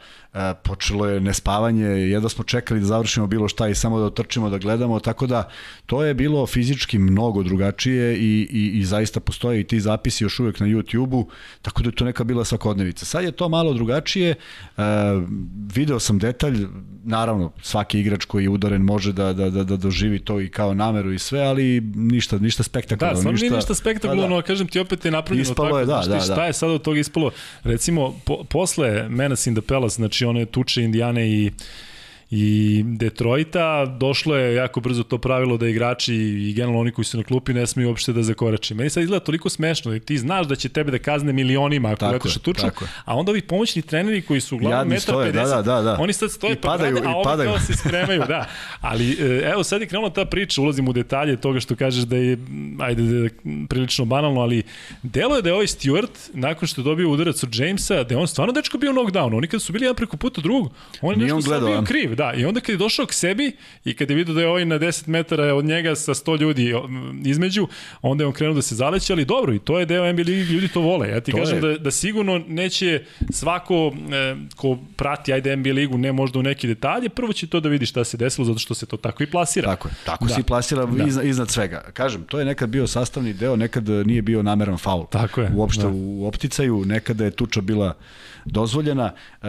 počelo je nespavanje, jedva smo čekali da završimo bilo šta i samo da otrčimo da gledamo, tako da to je bilo fizički mnogo drugačije i, i, i zaista postoje i ti zapisi još uvek na YouTube-u, tako da je to neka bila svakodnevica. Sad je to malo drugačije, e, video sam detalj, naravno svaki igrač koji je udaren može da, da, da, da doživi to i kao nameru i sve, ali ništa, ništa spektakularno. Da, stvarno ništa, nije ništa spektakularno, pa da. kažem ti opet je napravljeno ispalo tako, je, da, da, da. šta je sad od toga ispalo? Recimo, po, posle Menace in the Palace, znači one tuče Indijane i i Detroita došlo je jako brzo to pravilo da igrači i generalno oni koji su na klupi ne smiju uopšte da zakorače. Meni sad izgleda toliko smešno da ti znaš da će tebe da kazne milionima ako letiš u tuču, a onda ovi pomoćni treneri koji su uglavnom 1,50 da, da, da, da. oni sad stoje I pa padaju, grade, a ovi padaju. kao se spremaju. Da. Ali e, evo sad je krenula ta priča, ulazim u detalje toga što kažeš da je ajde da je prilično banalno, ali delo je da je ovaj Stewart nakon što je dobio udarac od Jamesa, da je on stvarno dečko bio knockdown. Oni kad su bili jedan preko puta drugog, on je nešto sad bio kriv Da, i onda kad je došao k sebi i kad je vidio da je ovaj na 10 metara od njega sa 100 ljudi između, onda je on krenuo da se zaleće, ali dobro, i to je deo NBA ligi, ljudi to vole. Ja ti to kažem je. da, da sigurno neće svako e, ko prati ajde NBA ligu, ne možda u neke detalje, prvo će to da vidi šta se desilo, zato što se to tako i plasira. Tako je, tako da. se i plasira da. iznad, iznad svega. Kažem, to je nekad bio sastavni deo, nekad nije bio nameran faul. Tako je. Uopšte da. u opticaju, nekada je tuča bila dozvoljena. E,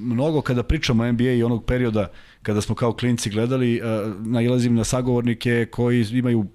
mnogo kada pričamo o NBA i onog perioda kada smo kao klinci gledali, e, nailazim na sagovornike koji imaju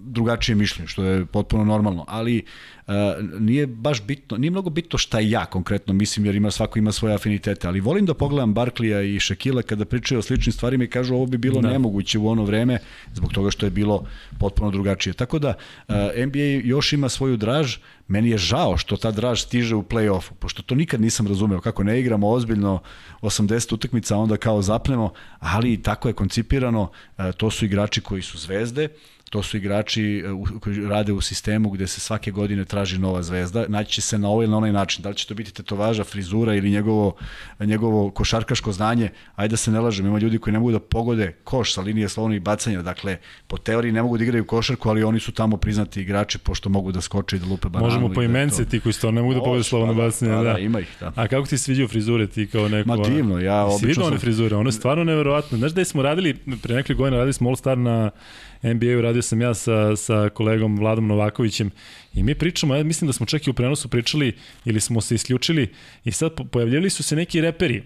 drugačije mišljenje, što je potpuno normalno, ali Uh, nije baš bitno, nije mnogo bitno šta ja konkretno mislim, jer ima svako ima svoje afinitete, ali volim da pogledam Barklija i Šekila kada pričaju o sličnim stvarima i kažu ovo bi bilo da. nemoguće u ono vreme, zbog toga što je bilo potpuno drugačije. Tako da uh, NBA još ima svoju draž, meni je žao što ta draž stiže u play-offu, pošto to nikad nisam razumeo, kako ne igramo ozbiljno 80 utakmica, onda kao zapnemo, ali tako je koncipirano, uh, to su igrači koji su zvezde, To su igrači e, koji rade u sistemu gde se svake godine traži nova zvezda. Naći će se na ovaj ili na onaj način. Da li će to biti tetovaža, frizura ili njegovo, njegovo košarkaško znanje. Ajde da se ne lažem, ima ljudi koji ne mogu da pogode koš sa linije slovnog bacanja. Dakle, po teoriji ne mogu da igraju košarku, ali oni su tamo priznati igrači pošto mogu da skoče i da lupe bananu. Možemo po imence to... ti koji stvarno ne mogu da pogode slovno pa da, bacanje. Da, da, da, ima ih. Da. A kako ti se sviđaju frizure ti kao neko? Ma divno, ja obično... Si vidio one frizure, ono je stvarno neverovatno. Znaš da smo radili, pre nekli godina radili smo All Star na NBA-u, radio sam ja sa, sa kolegom Vladom Novakovićem i mi pričamo, ja mislim da smo čak i u prenosu pričali ili smo se isključili i sad pojavljali su se neki reperi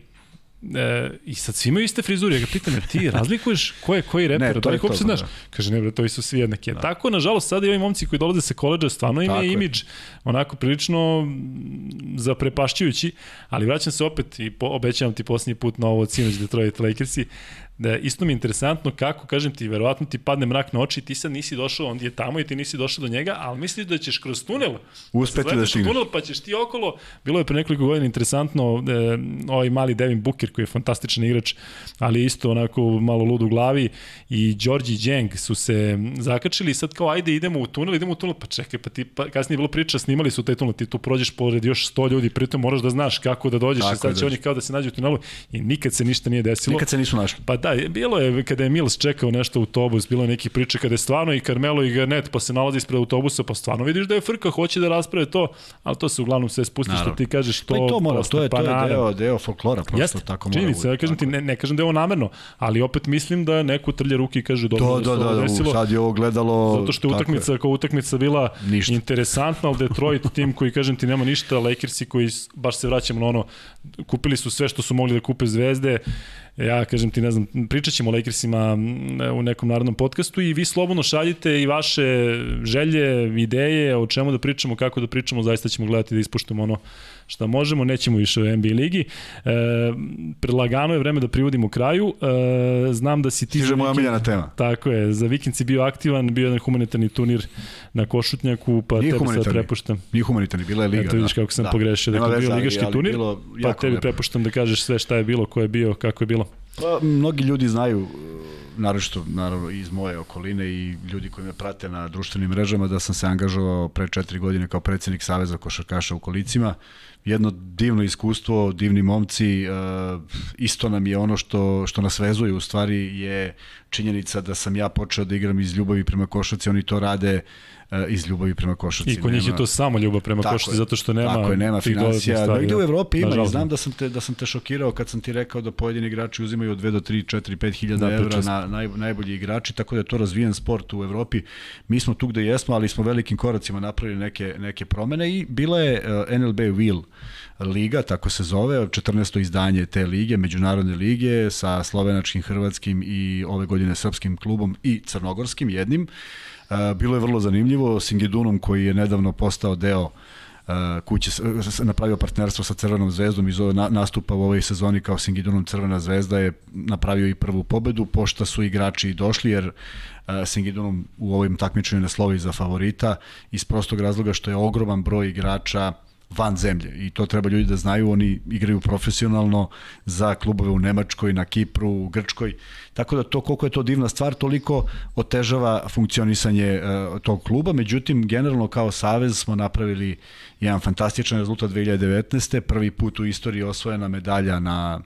E, I sad svi imaju iste frizure, ja ga pitam, jer ti razlikuješ ko je koji reper, ne, da li uopšte znaš? Da. Kaže, ne bre, to su svi jednake. Da. Tako, nažalost, sada i ovi momci koji dolaze sa koleđa stvarno imaju imidž onako prilično zaprepašćujući, ali vraćam se opet i po, obećavam ti posljednji put na ovo Sinoć Detroit Lakersi, da isto mi je interesantno kako, kažem ti, verovatno ti padne mrak na oči i ti sad nisi došao, on je tamo i ti nisi došao do njega, ali misliš da ćeš kroz tunel uspeti da stigneš. tunel pa ćeš ti okolo. Bilo je pre nekoliko godina interesantno e, ovaj mali Devin Booker koji je fantastičan igrač, ali isto onako malo lud u glavi i Đorđi Đeng su se zakačili i sad kao ajde idemo u tunel, idemo u tunel, pa čekaj, pa ti pa, kasnije je bilo priča, snimali su taj tunel, ti tu prođeš pored još 100 ljudi, pritom moraš da znaš kako da dođeš Tako i sad će oni kao da se nađu u tunelu i nikad se ništa nije desilo. Nikad se nisu našli. Pa da, bilo je kada je Mills čekao nešto autobus, bilo je neki priče kada je stvarno i Carmelo i Garnet pa se nalazi ispred autobusa, pa stvarno vidiš da je frka, hoće da rasprave to, ali to se uglavnom sve spusti naravno. što ti kažeš to. Pa i to mora, to je, to je deo, deo folklora, prosto Jeste, tako mora. Činjenica, ja kažem ti, ne, ne kažem da je ovo namerno, ali opet mislim da neko trlja ruke i kaže dobro da, da, da, da, desilo. sad je ovo gledalo... Zato što je utakmica, kao utakmica bila ništa. interesantna, ali Detroit tim koji kažem ti nema ništa, Lakersi koji baš se vraćamo na ono, kupili su sve što su mogli da kupe zvezde, Ja kažem ti, ne znam, pričat ćemo o Lakersima u nekom narodnom podcastu i vi slobodno šaljite i vaše želje, ideje, o čemu da pričamo, kako da pričamo, zaista ćemo gledati da ispuštamo ono šta možemo, nećemo više u NBA ligi. E, predlagano je vreme da privodimo kraju. E, znam da si ti... Stiže moja miljana tema. Tako je, za vikend si bio aktivan, bio jedan humanitarni turnir na Košutnjaku, pa Nije tebi sad prepuštam. Nije humanitarni, bila je liga. Eto vidiš da. kako sam da. pogrešio, dakle bio ligaški turnir, pa tebi prepuštam da kažeš sve šta je bilo, ko je bio, kako je bilo. Pa, mnogi ljudi znaju naročito naravno iz moje okoline i ljudi koji me prate na društvenim mrežama da sam se angažovao pre četiri godine kao predsednik Saveza košarkaša u kolicima. Jedno divno iskustvo, divni momci, uh, isto nam je ono što, što nas vezuje u stvari je činjenica da sam ja počeo da igram iz ljubavi prema košarci, oni to rade uh, iz ljubavi prema košarci. I kod njih je to samo ljubav prema košarci, zato što nema tako je, nema financija. No, ide u Evropi ima i znam da sam, te, da sam te šokirao kad sam ti rekao da pojedini igrači uzimaju od 2 do 3, 4, 5 hiljada da, evra na naj, najbolji igrači, tako da je to razvijen sport u Evropi. Mi smo tu gde jesmo, ali smo velikim koracima napravili neke, neke promene i bila je uh, NLB Wheel liga, tako se zove, 14. izdanje te lige, međunarodne lige sa slovenačkim, hrvatskim i ove godine srpskim klubom i crnogorskim jednim. E, bilo je vrlo zanimljivo, Singidunom koji je nedavno postao deo kuće napravio partnerstvo sa Crvenom zvezdom iz ove nastupa u ovoj sezoni kao Singidunom Crvena zvezda je napravio i prvu pobedu, pošta su igrači došli jer Singidunom u ovim takmičenju ne slovi za favorita iz prostog razloga što je ogroman broj igrača van zemlje. I to treba ljudi da znaju, oni igraju profesionalno za klubove u Nemačkoj, na Kipru, u Grčkoj, tako da to koliko je to divna stvar, toliko otežava funkcionisanje uh, tog kluba, međutim generalno kao savez smo napravili jedan fantastičan rezultat 2019. prvi put u istoriji osvojena medalja na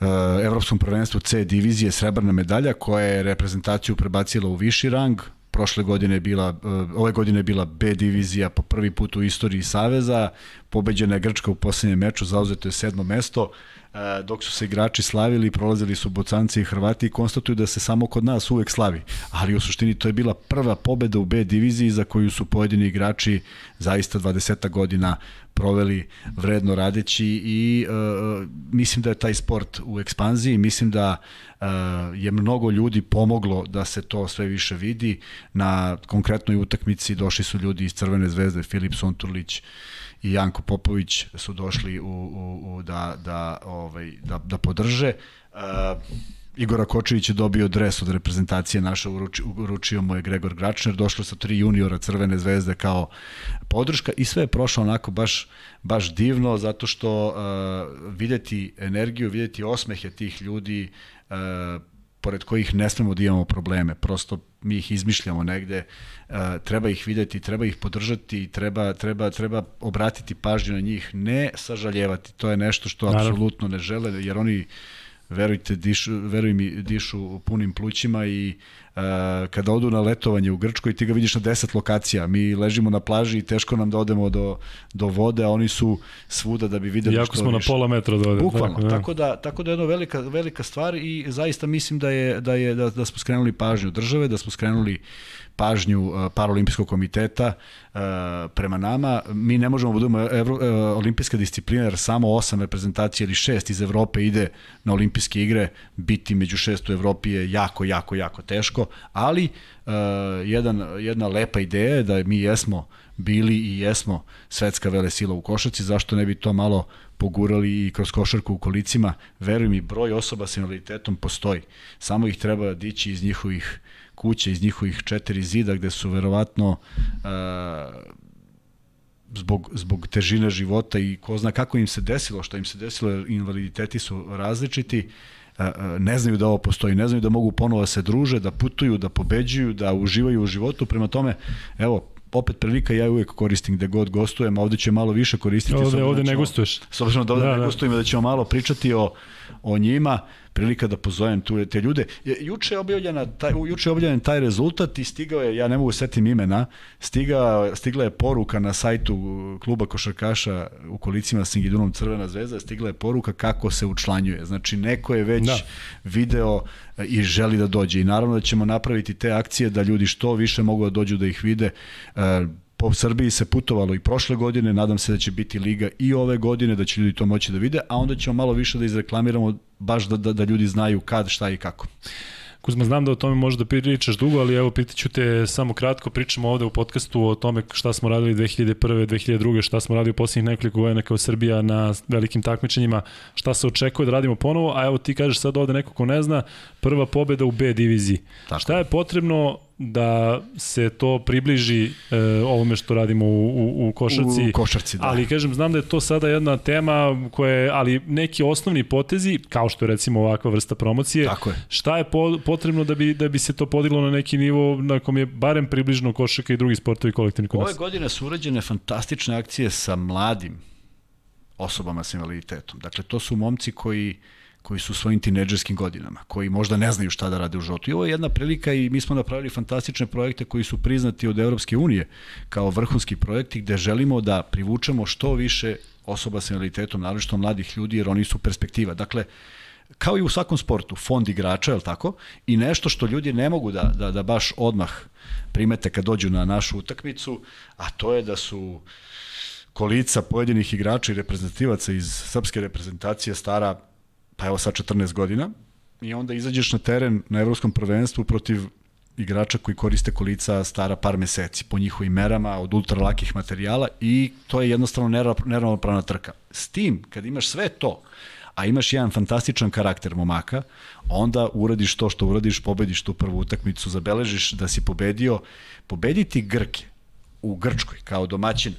uh, Evropskom prvenstvu C divizije srebrna medalja koja je reprezentaciju prebacila u viši rang, prošle godine je bila, e, ove godine je bila B divizija po prvi put u istoriji Saveza, pobeđena je Grčka u poslednjem meču, zauzeto je sedmo mesto, e, dok su se igrači slavili, prolazili su Bocanci i Hrvati i konstatuju da se samo kod nas uvek slavi. Ali u suštini to je bila prva pobeda u B diviziji za koju su pojedini igrači zaista 20 godina proveli vredno radeći i uh, mislim da je taj sport u ekspanziji, mislim da uh, je mnogo ljudi pomoglo da se to sve više vidi. Na konkretnoj utakmici došli su ljudi iz Crvene zvezde, Filip Sonturlić, i Janko Popović su došli u, u, u da, da, ovaj, da, da podrže. Uh, Igora Kočević je dobio dres od reprezentacije naše, uručio, uručio mu je Gregor Gračner, došlo sa tri juniora Crvene zvezde kao podrška i sve je prošlo onako baš, baš divno zato što uh, videti energiju, videti osmehe tih ljudi uh, pored kojih ne smemo da imamo probleme, prosto mi ih izmišljamo negde, uh, treba ih videti, treba ih podržati, treba, treba, treba obratiti pažnju na njih, ne sažaljevati, to je nešto što Naravno. apsolutno ne žele, jer oni verujte, dišu, veruj mi, dišu punim plućima i kada odu na letovanje u Grčkoj ti ga vidiš na 10 lokacija. Mi ležimo na plaži i teško nam da odemo do, do vode, a oni su svuda da bi videli Jako što smo više. na pola metra do vode. Bukvalno, da. tako da, tako da je jedno velika, velika stvar i zaista mislim da je, da je da, da smo skrenuli pažnju države, da smo skrenuli pažnju uh, Paralimpijskog komiteta uh, prema nama. Mi ne možemo da budemo evro, olimpijska disciplina jer samo osam reprezentacija ili šest iz Evrope ide na olimpijske igre. Biti među šest u Evropi je jako, jako, jako teško, ali jedan, jedna lepa ideja je da mi jesmo bili i jesmo svetska vele sila u košarci, zašto ne bi to malo pogurali i kroz košarku u kolicima. Veruj mi, broj osoba sa invaliditetom postoji. Samo ih treba dići iz njihovih kuće, iz njihovih četiri zida gde su verovatno uh, zbog, zbog težine života i ko zna kako im se desilo, što im se desilo, invaliditeti su različiti, ne znaju da ovo postoji, ne znaju da mogu ponovo da se druže, da putuju, da pobeđuju, da uživaju u životu, prema tome, evo, opet prilika ja uvek koristim gde god gostujem, a ovde će malo više koristiti. Ovde, ovde da ne gostuješ. S obzirom da ovde da, ne da. gostujemo, da ćemo malo pričati o, o njima prilika da pozovem tu te ljude. Juče je objavljena taj juče je objavljen taj rezultat i stigao je, ja ne mogu setim imena, stiga stigla je poruka na sajtu kluba košarkaša u kolicima Singidunom Crvena zvezda, stigla je poruka kako se učlanjuje. Znači neko je već da. video e, i želi da dođe i naravno da ćemo napraviti te akcije da ljudi što više mogu da dođu da ih vide. E, po Srbiji se putovalo i prošle godine, nadam se da će biti liga i ove godine, da će ljudi to moći da vide, a onda ćemo malo više da izreklamiramo baš da, da, da ljudi znaju kad, šta i kako. Kuzma, znam da o tome možeš da pričaš dugo, ali evo pitaću te samo kratko, pričamo ovde u podcastu o tome šta smo radili 2001. 2002. šta smo radili u posljednjih nekoliko godina kao Srbija na velikim takmičenjima, šta se očekuje da radimo ponovo, a evo ti kažeš sad ovde neko ko ne zna, prva pobeda u B diviziji. Tako. Šta je potrebno da se to približi e, ovome što radimo u, u, u košarci. U košarci, da. Ali kažem, znam da je to sada jedna tema koja je, ali neki osnovni potezi, kao što je recimo ovakva vrsta promocije, Tako je. šta je po, potrebno da bi, da bi se to podiglo na neki nivo na kom je barem približno košarka i drugi sportovi kolektivni kod Ove godine su urađene fantastične akcije sa mladim osobama sa invaliditetom. Dakle, to su momci koji koji su u svojim tineđerskim godinama, koji možda ne znaju šta da rade u životu. I ovo je jedna prilika i mi smo napravili fantastične projekte koji su priznati od Evropske unije kao vrhunski projekti gde želimo da privučemo što više osoba sa invaliditetom, naročito mladih ljudi, jer oni su perspektiva. Dakle, kao i u svakom sportu, fond igrača, je tako? I nešto što ljudi ne mogu da, da, da baš odmah primete kad dođu na našu utakmicu, a to je da su kolica pojedinih igrača i reprezentativaca iz srpske reprezentacije stara pa evo sad 14 godina, i onda izađeš na teren na evropskom prvenstvu protiv igrača koji koriste kolica stara par meseci po njihovim merama od ultralakih materijala i to je jednostavno neravnopravna trka. S tim, kad imaš sve to, a imaš jedan fantastičan karakter momaka, onda uradiš to što uradiš, pobediš tu prvu utakmicu, zabeležiš da si pobedio. Pobediti Grke u Grčkoj kao domaćin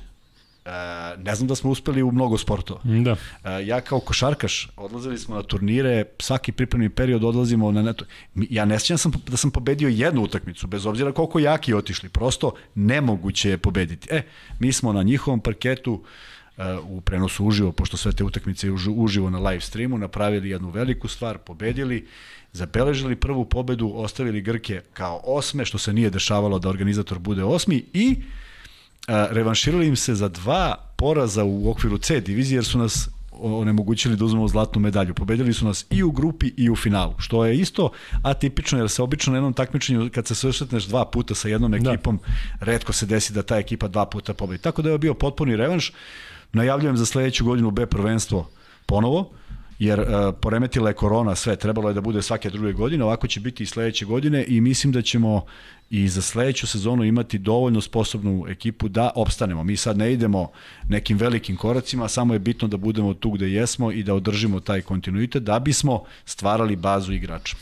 ne znam da smo uspeli u mnogo sportova. Da. E, ja kao košarkaš, odlazili smo na turnire, svaki pripremni period odlazimo na neto. Ja ne sjećam sam, da sam pobedio jednu utakmicu, bez obzira koliko jaki otišli. Prosto nemoguće je pobediti. E, mi smo na njihovom parketu e, u prenosu uživo, pošto sve te utakmice uživo na live streamu, napravili jednu veliku stvar, pobedili, zabeležili prvu pobedu, ostavili Grke kao osme, što se nije dešavalo da organizator bude osmi i revanširali im se za dva poraza u okviru C divizije jer su nas onemogućili da uzmemo zlatnu medalju. Pobedili su nas i u grupi i u finalu, što je isto atipično jer se obično na jednom takmičenju kad se susretneš dva puta sa jednom da. ekipom, da. redko se desi da ta ekipa dva puta pobedi. Tako da je bio potpuni revanš. Najavljujem za sledeću godinu B prvenstvo ponovo jer uh, poremetila je korona sve, trebalo je da bude svake druge godine, ovako će biti i sledeće godine i mislim da ćemo i za sledeću sezonu imati dovoljno sposobnu ekipu da opstanemo. Mi sad ne idemo nekim velikim koracima, samo je bitno da budemo tu gde jesmo i da održimo taj kontinuitet da bismo stvarali bazu igrača.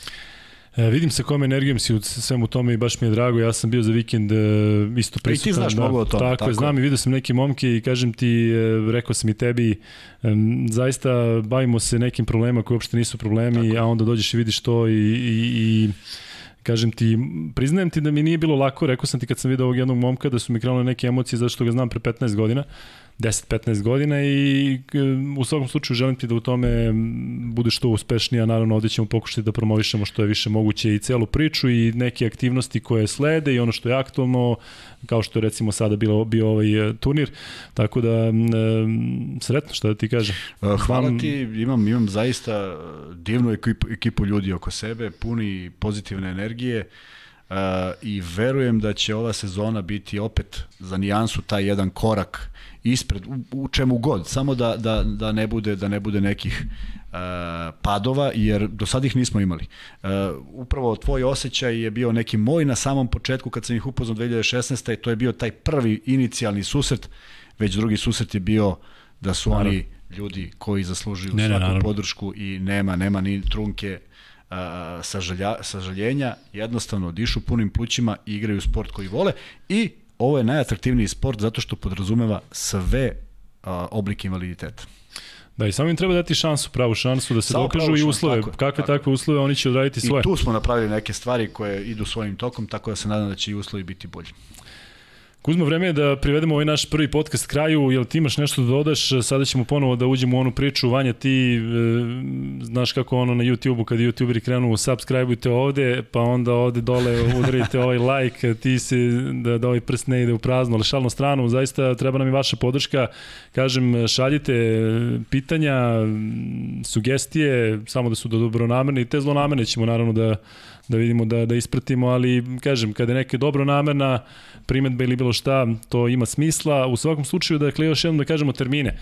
E, vidim sa kojom energijom si u svemu tome i baš mi je drago, ja sam bio za vikend e, isto prisutan. I ti znaš da, mnogo o tome. Tako, tako je, znam i vidio sam neke momke i kažem ti, e, rekao sam i tebi, e, zaista bavimo se nekim problema koji uopšte nisu problemi, tako. a onda dođeš i vidiš to i, i, i kažem ti, priznajem ti da mi nije bilo lako, rekao sam ti kad sam vidio ovog jednog momka da su mi krenule neke emocije zato što ga znam pre 15 godina, 10-15 godina i e, u svakom slučaju želim ti da u tome budeš što uspešnija, naravno ovde ćemo pokušati da promovišemo što je više moguće i celu priču i neke aktivnosti koje slede i ono što je aktualno, kao što je recimo sada bilo, bio ovaj e, turnir, tako da e, sretno što da ti kažem. Hvala ti, imam, imam zaista divnu ekipu, ekipu ljudi oko sebe, puni pozitivne energije, Uh, i verujem da će ova sezona biti opet za nijansu taj jedan korak ispred u, u čemu god, samo da, da, da ne bude da ne bude nekih uh, padova, jer do sad ih nismo imali. Uh, upravo tvoj osjećaj je bio neki moj na samom početku kad sam ih upoznao 2016. to je bio taj prvi inicijalni susret, već drugi susret je bio da su naravno. oni ljudi koji zaslužuju ne, svaku ne, podršku i nema nema ni trunke uh, sažalja, sažaljenja, jednostavno dišu punim plućima i igraju sport koji vole i ovo je najatraktivniji sport zato što podrazumeva sve a, oblike invaliditeta. Da, i samo im treba dati šansu, pravu šansu da se samo dokažu i uslove. Tako, Kakve tako. takve uslove, oni će odraditi svoje. I tu smo napravili neke stvari koje idu svojim tokom, tako da se nadam da će i uslovi biti bolji. Kuzma, vreme je da privedemo ovaj naš prvi podcast kraju. Jel ti imaš nešto da dodaš? Sada ćemo ponovo da uđemo u onu priču. Vanja, ti e, znaš kako ono na YouTube-u, kad YouTuberi krenu, subscribe-ujte ovde, pa onda ovde dole udarite ovaj like, ti se, da, da ovaj prst ne ide u prazno, ali šalno stranu, zaista treba nam i vaša podrška. Kažem, šaljite pitanja, sugestije, samo da su da dobro namerne i te zlonamerne ćemo naravno da da vidimo da, da ispratimo, ali kažem, kada je neka dobro namerna primetba ili bilo šta, to ima smisla. U svakom slučaju, dakle, još jednom da kažemo termine.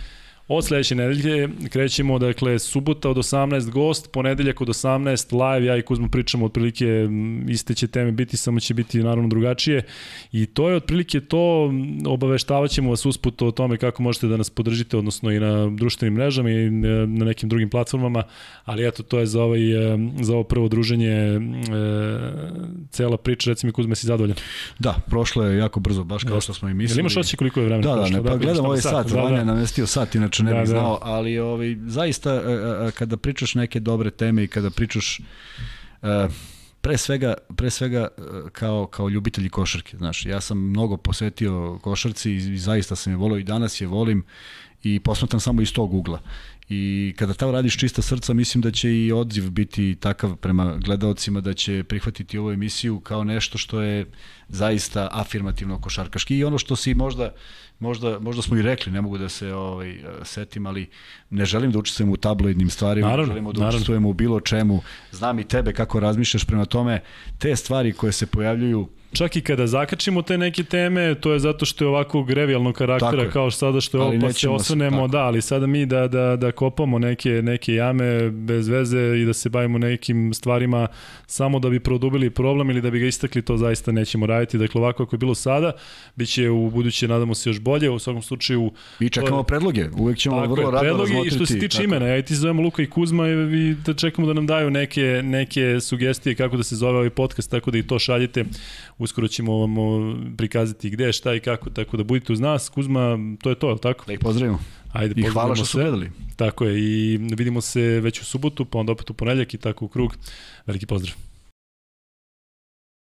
Od sledeće nedelje krećemo, dakle, subota od 18 gost, ponedeljak od 18 live, ja i Kuzmo pričamo otprilike iste će teme biti, samo će biti naravno drugačije i to je otprilike to, obaveštavaćemo ćemo vas usput o tome kako možete da nas podržite, odnosno i na društvenim mrežama i na nekim drugim platformama, ali eto, to je za, ovaj, za ovo prvo druženje e, cela priča, recimo Kuzme, si zadovoljan? Da, prošlo je jako brzo, baš kao što smo i mislili. Jel imaš oči koliko je vremena? Da, da, ne, pa gledam ovaj sat, sat da, da. namestio sat, inače ne da, bih da. znao, ali ovaj, zaista e, e, kada pričaš neke dobre teme i kada pričaš pre svega, pre svega kao, kao ljubitelji košarke, znaš, ja sam mnogo posvetio košarci i, i zaista sam je volio i danas je volim i posmatram samo iz tog ugla. I kada tamo radiš čista srca, mislim da će i odziv biti takav prema gledaocima da će prihvatiti ovu emisiju kao nešto što je zaista afirmativno košarkaški i ono što si možda možda, možda smo i rekli, ne mogu da se ovaj, setim, ali ne želim da učestvujem u tabloidnim stvarima, naravno, želimo da naravno. učestvujemo u bilo čemu. Znam i tebe kako razmišljaš prema tome, te stvari koje se pojavljuju Čak i kada zakačimo te neke teme, to je zato što je ovako grevijalnog karaktera tako kao sada što je ovo, pa se osvrnemo, da, ali sada mi da, da, da kopamo neke, neke jame bez veze i da se bavimo nekim stvarima samo da bi produbili problem ili da bi ga istakli, to zaista nećemo raditi. Dakle, ovako ako je bilo sada, bit će u buduće, nadamo se, još bolje. U svakom slučaju... Mi čekamo predloge, uvek ćemo tako vrlo rado razmotriti. I što se tiče imena, ja i ti zovemo Luka i Kuzma i da čekamo da nam daju neke, neke sugestije kako da se zove ovaj podcast, tako da i to šaljete uskoro ćemo vam prikazati gde, šta i kako, tako da budite uz nas. Kuzma, to je to, je tako? Da ih pozdravimo. Ajde, I hvala što su gledali. Tako je, i vidimo se već u subotu, pa onda opet u ponedljak i tako u krug. Veliki pozdrav.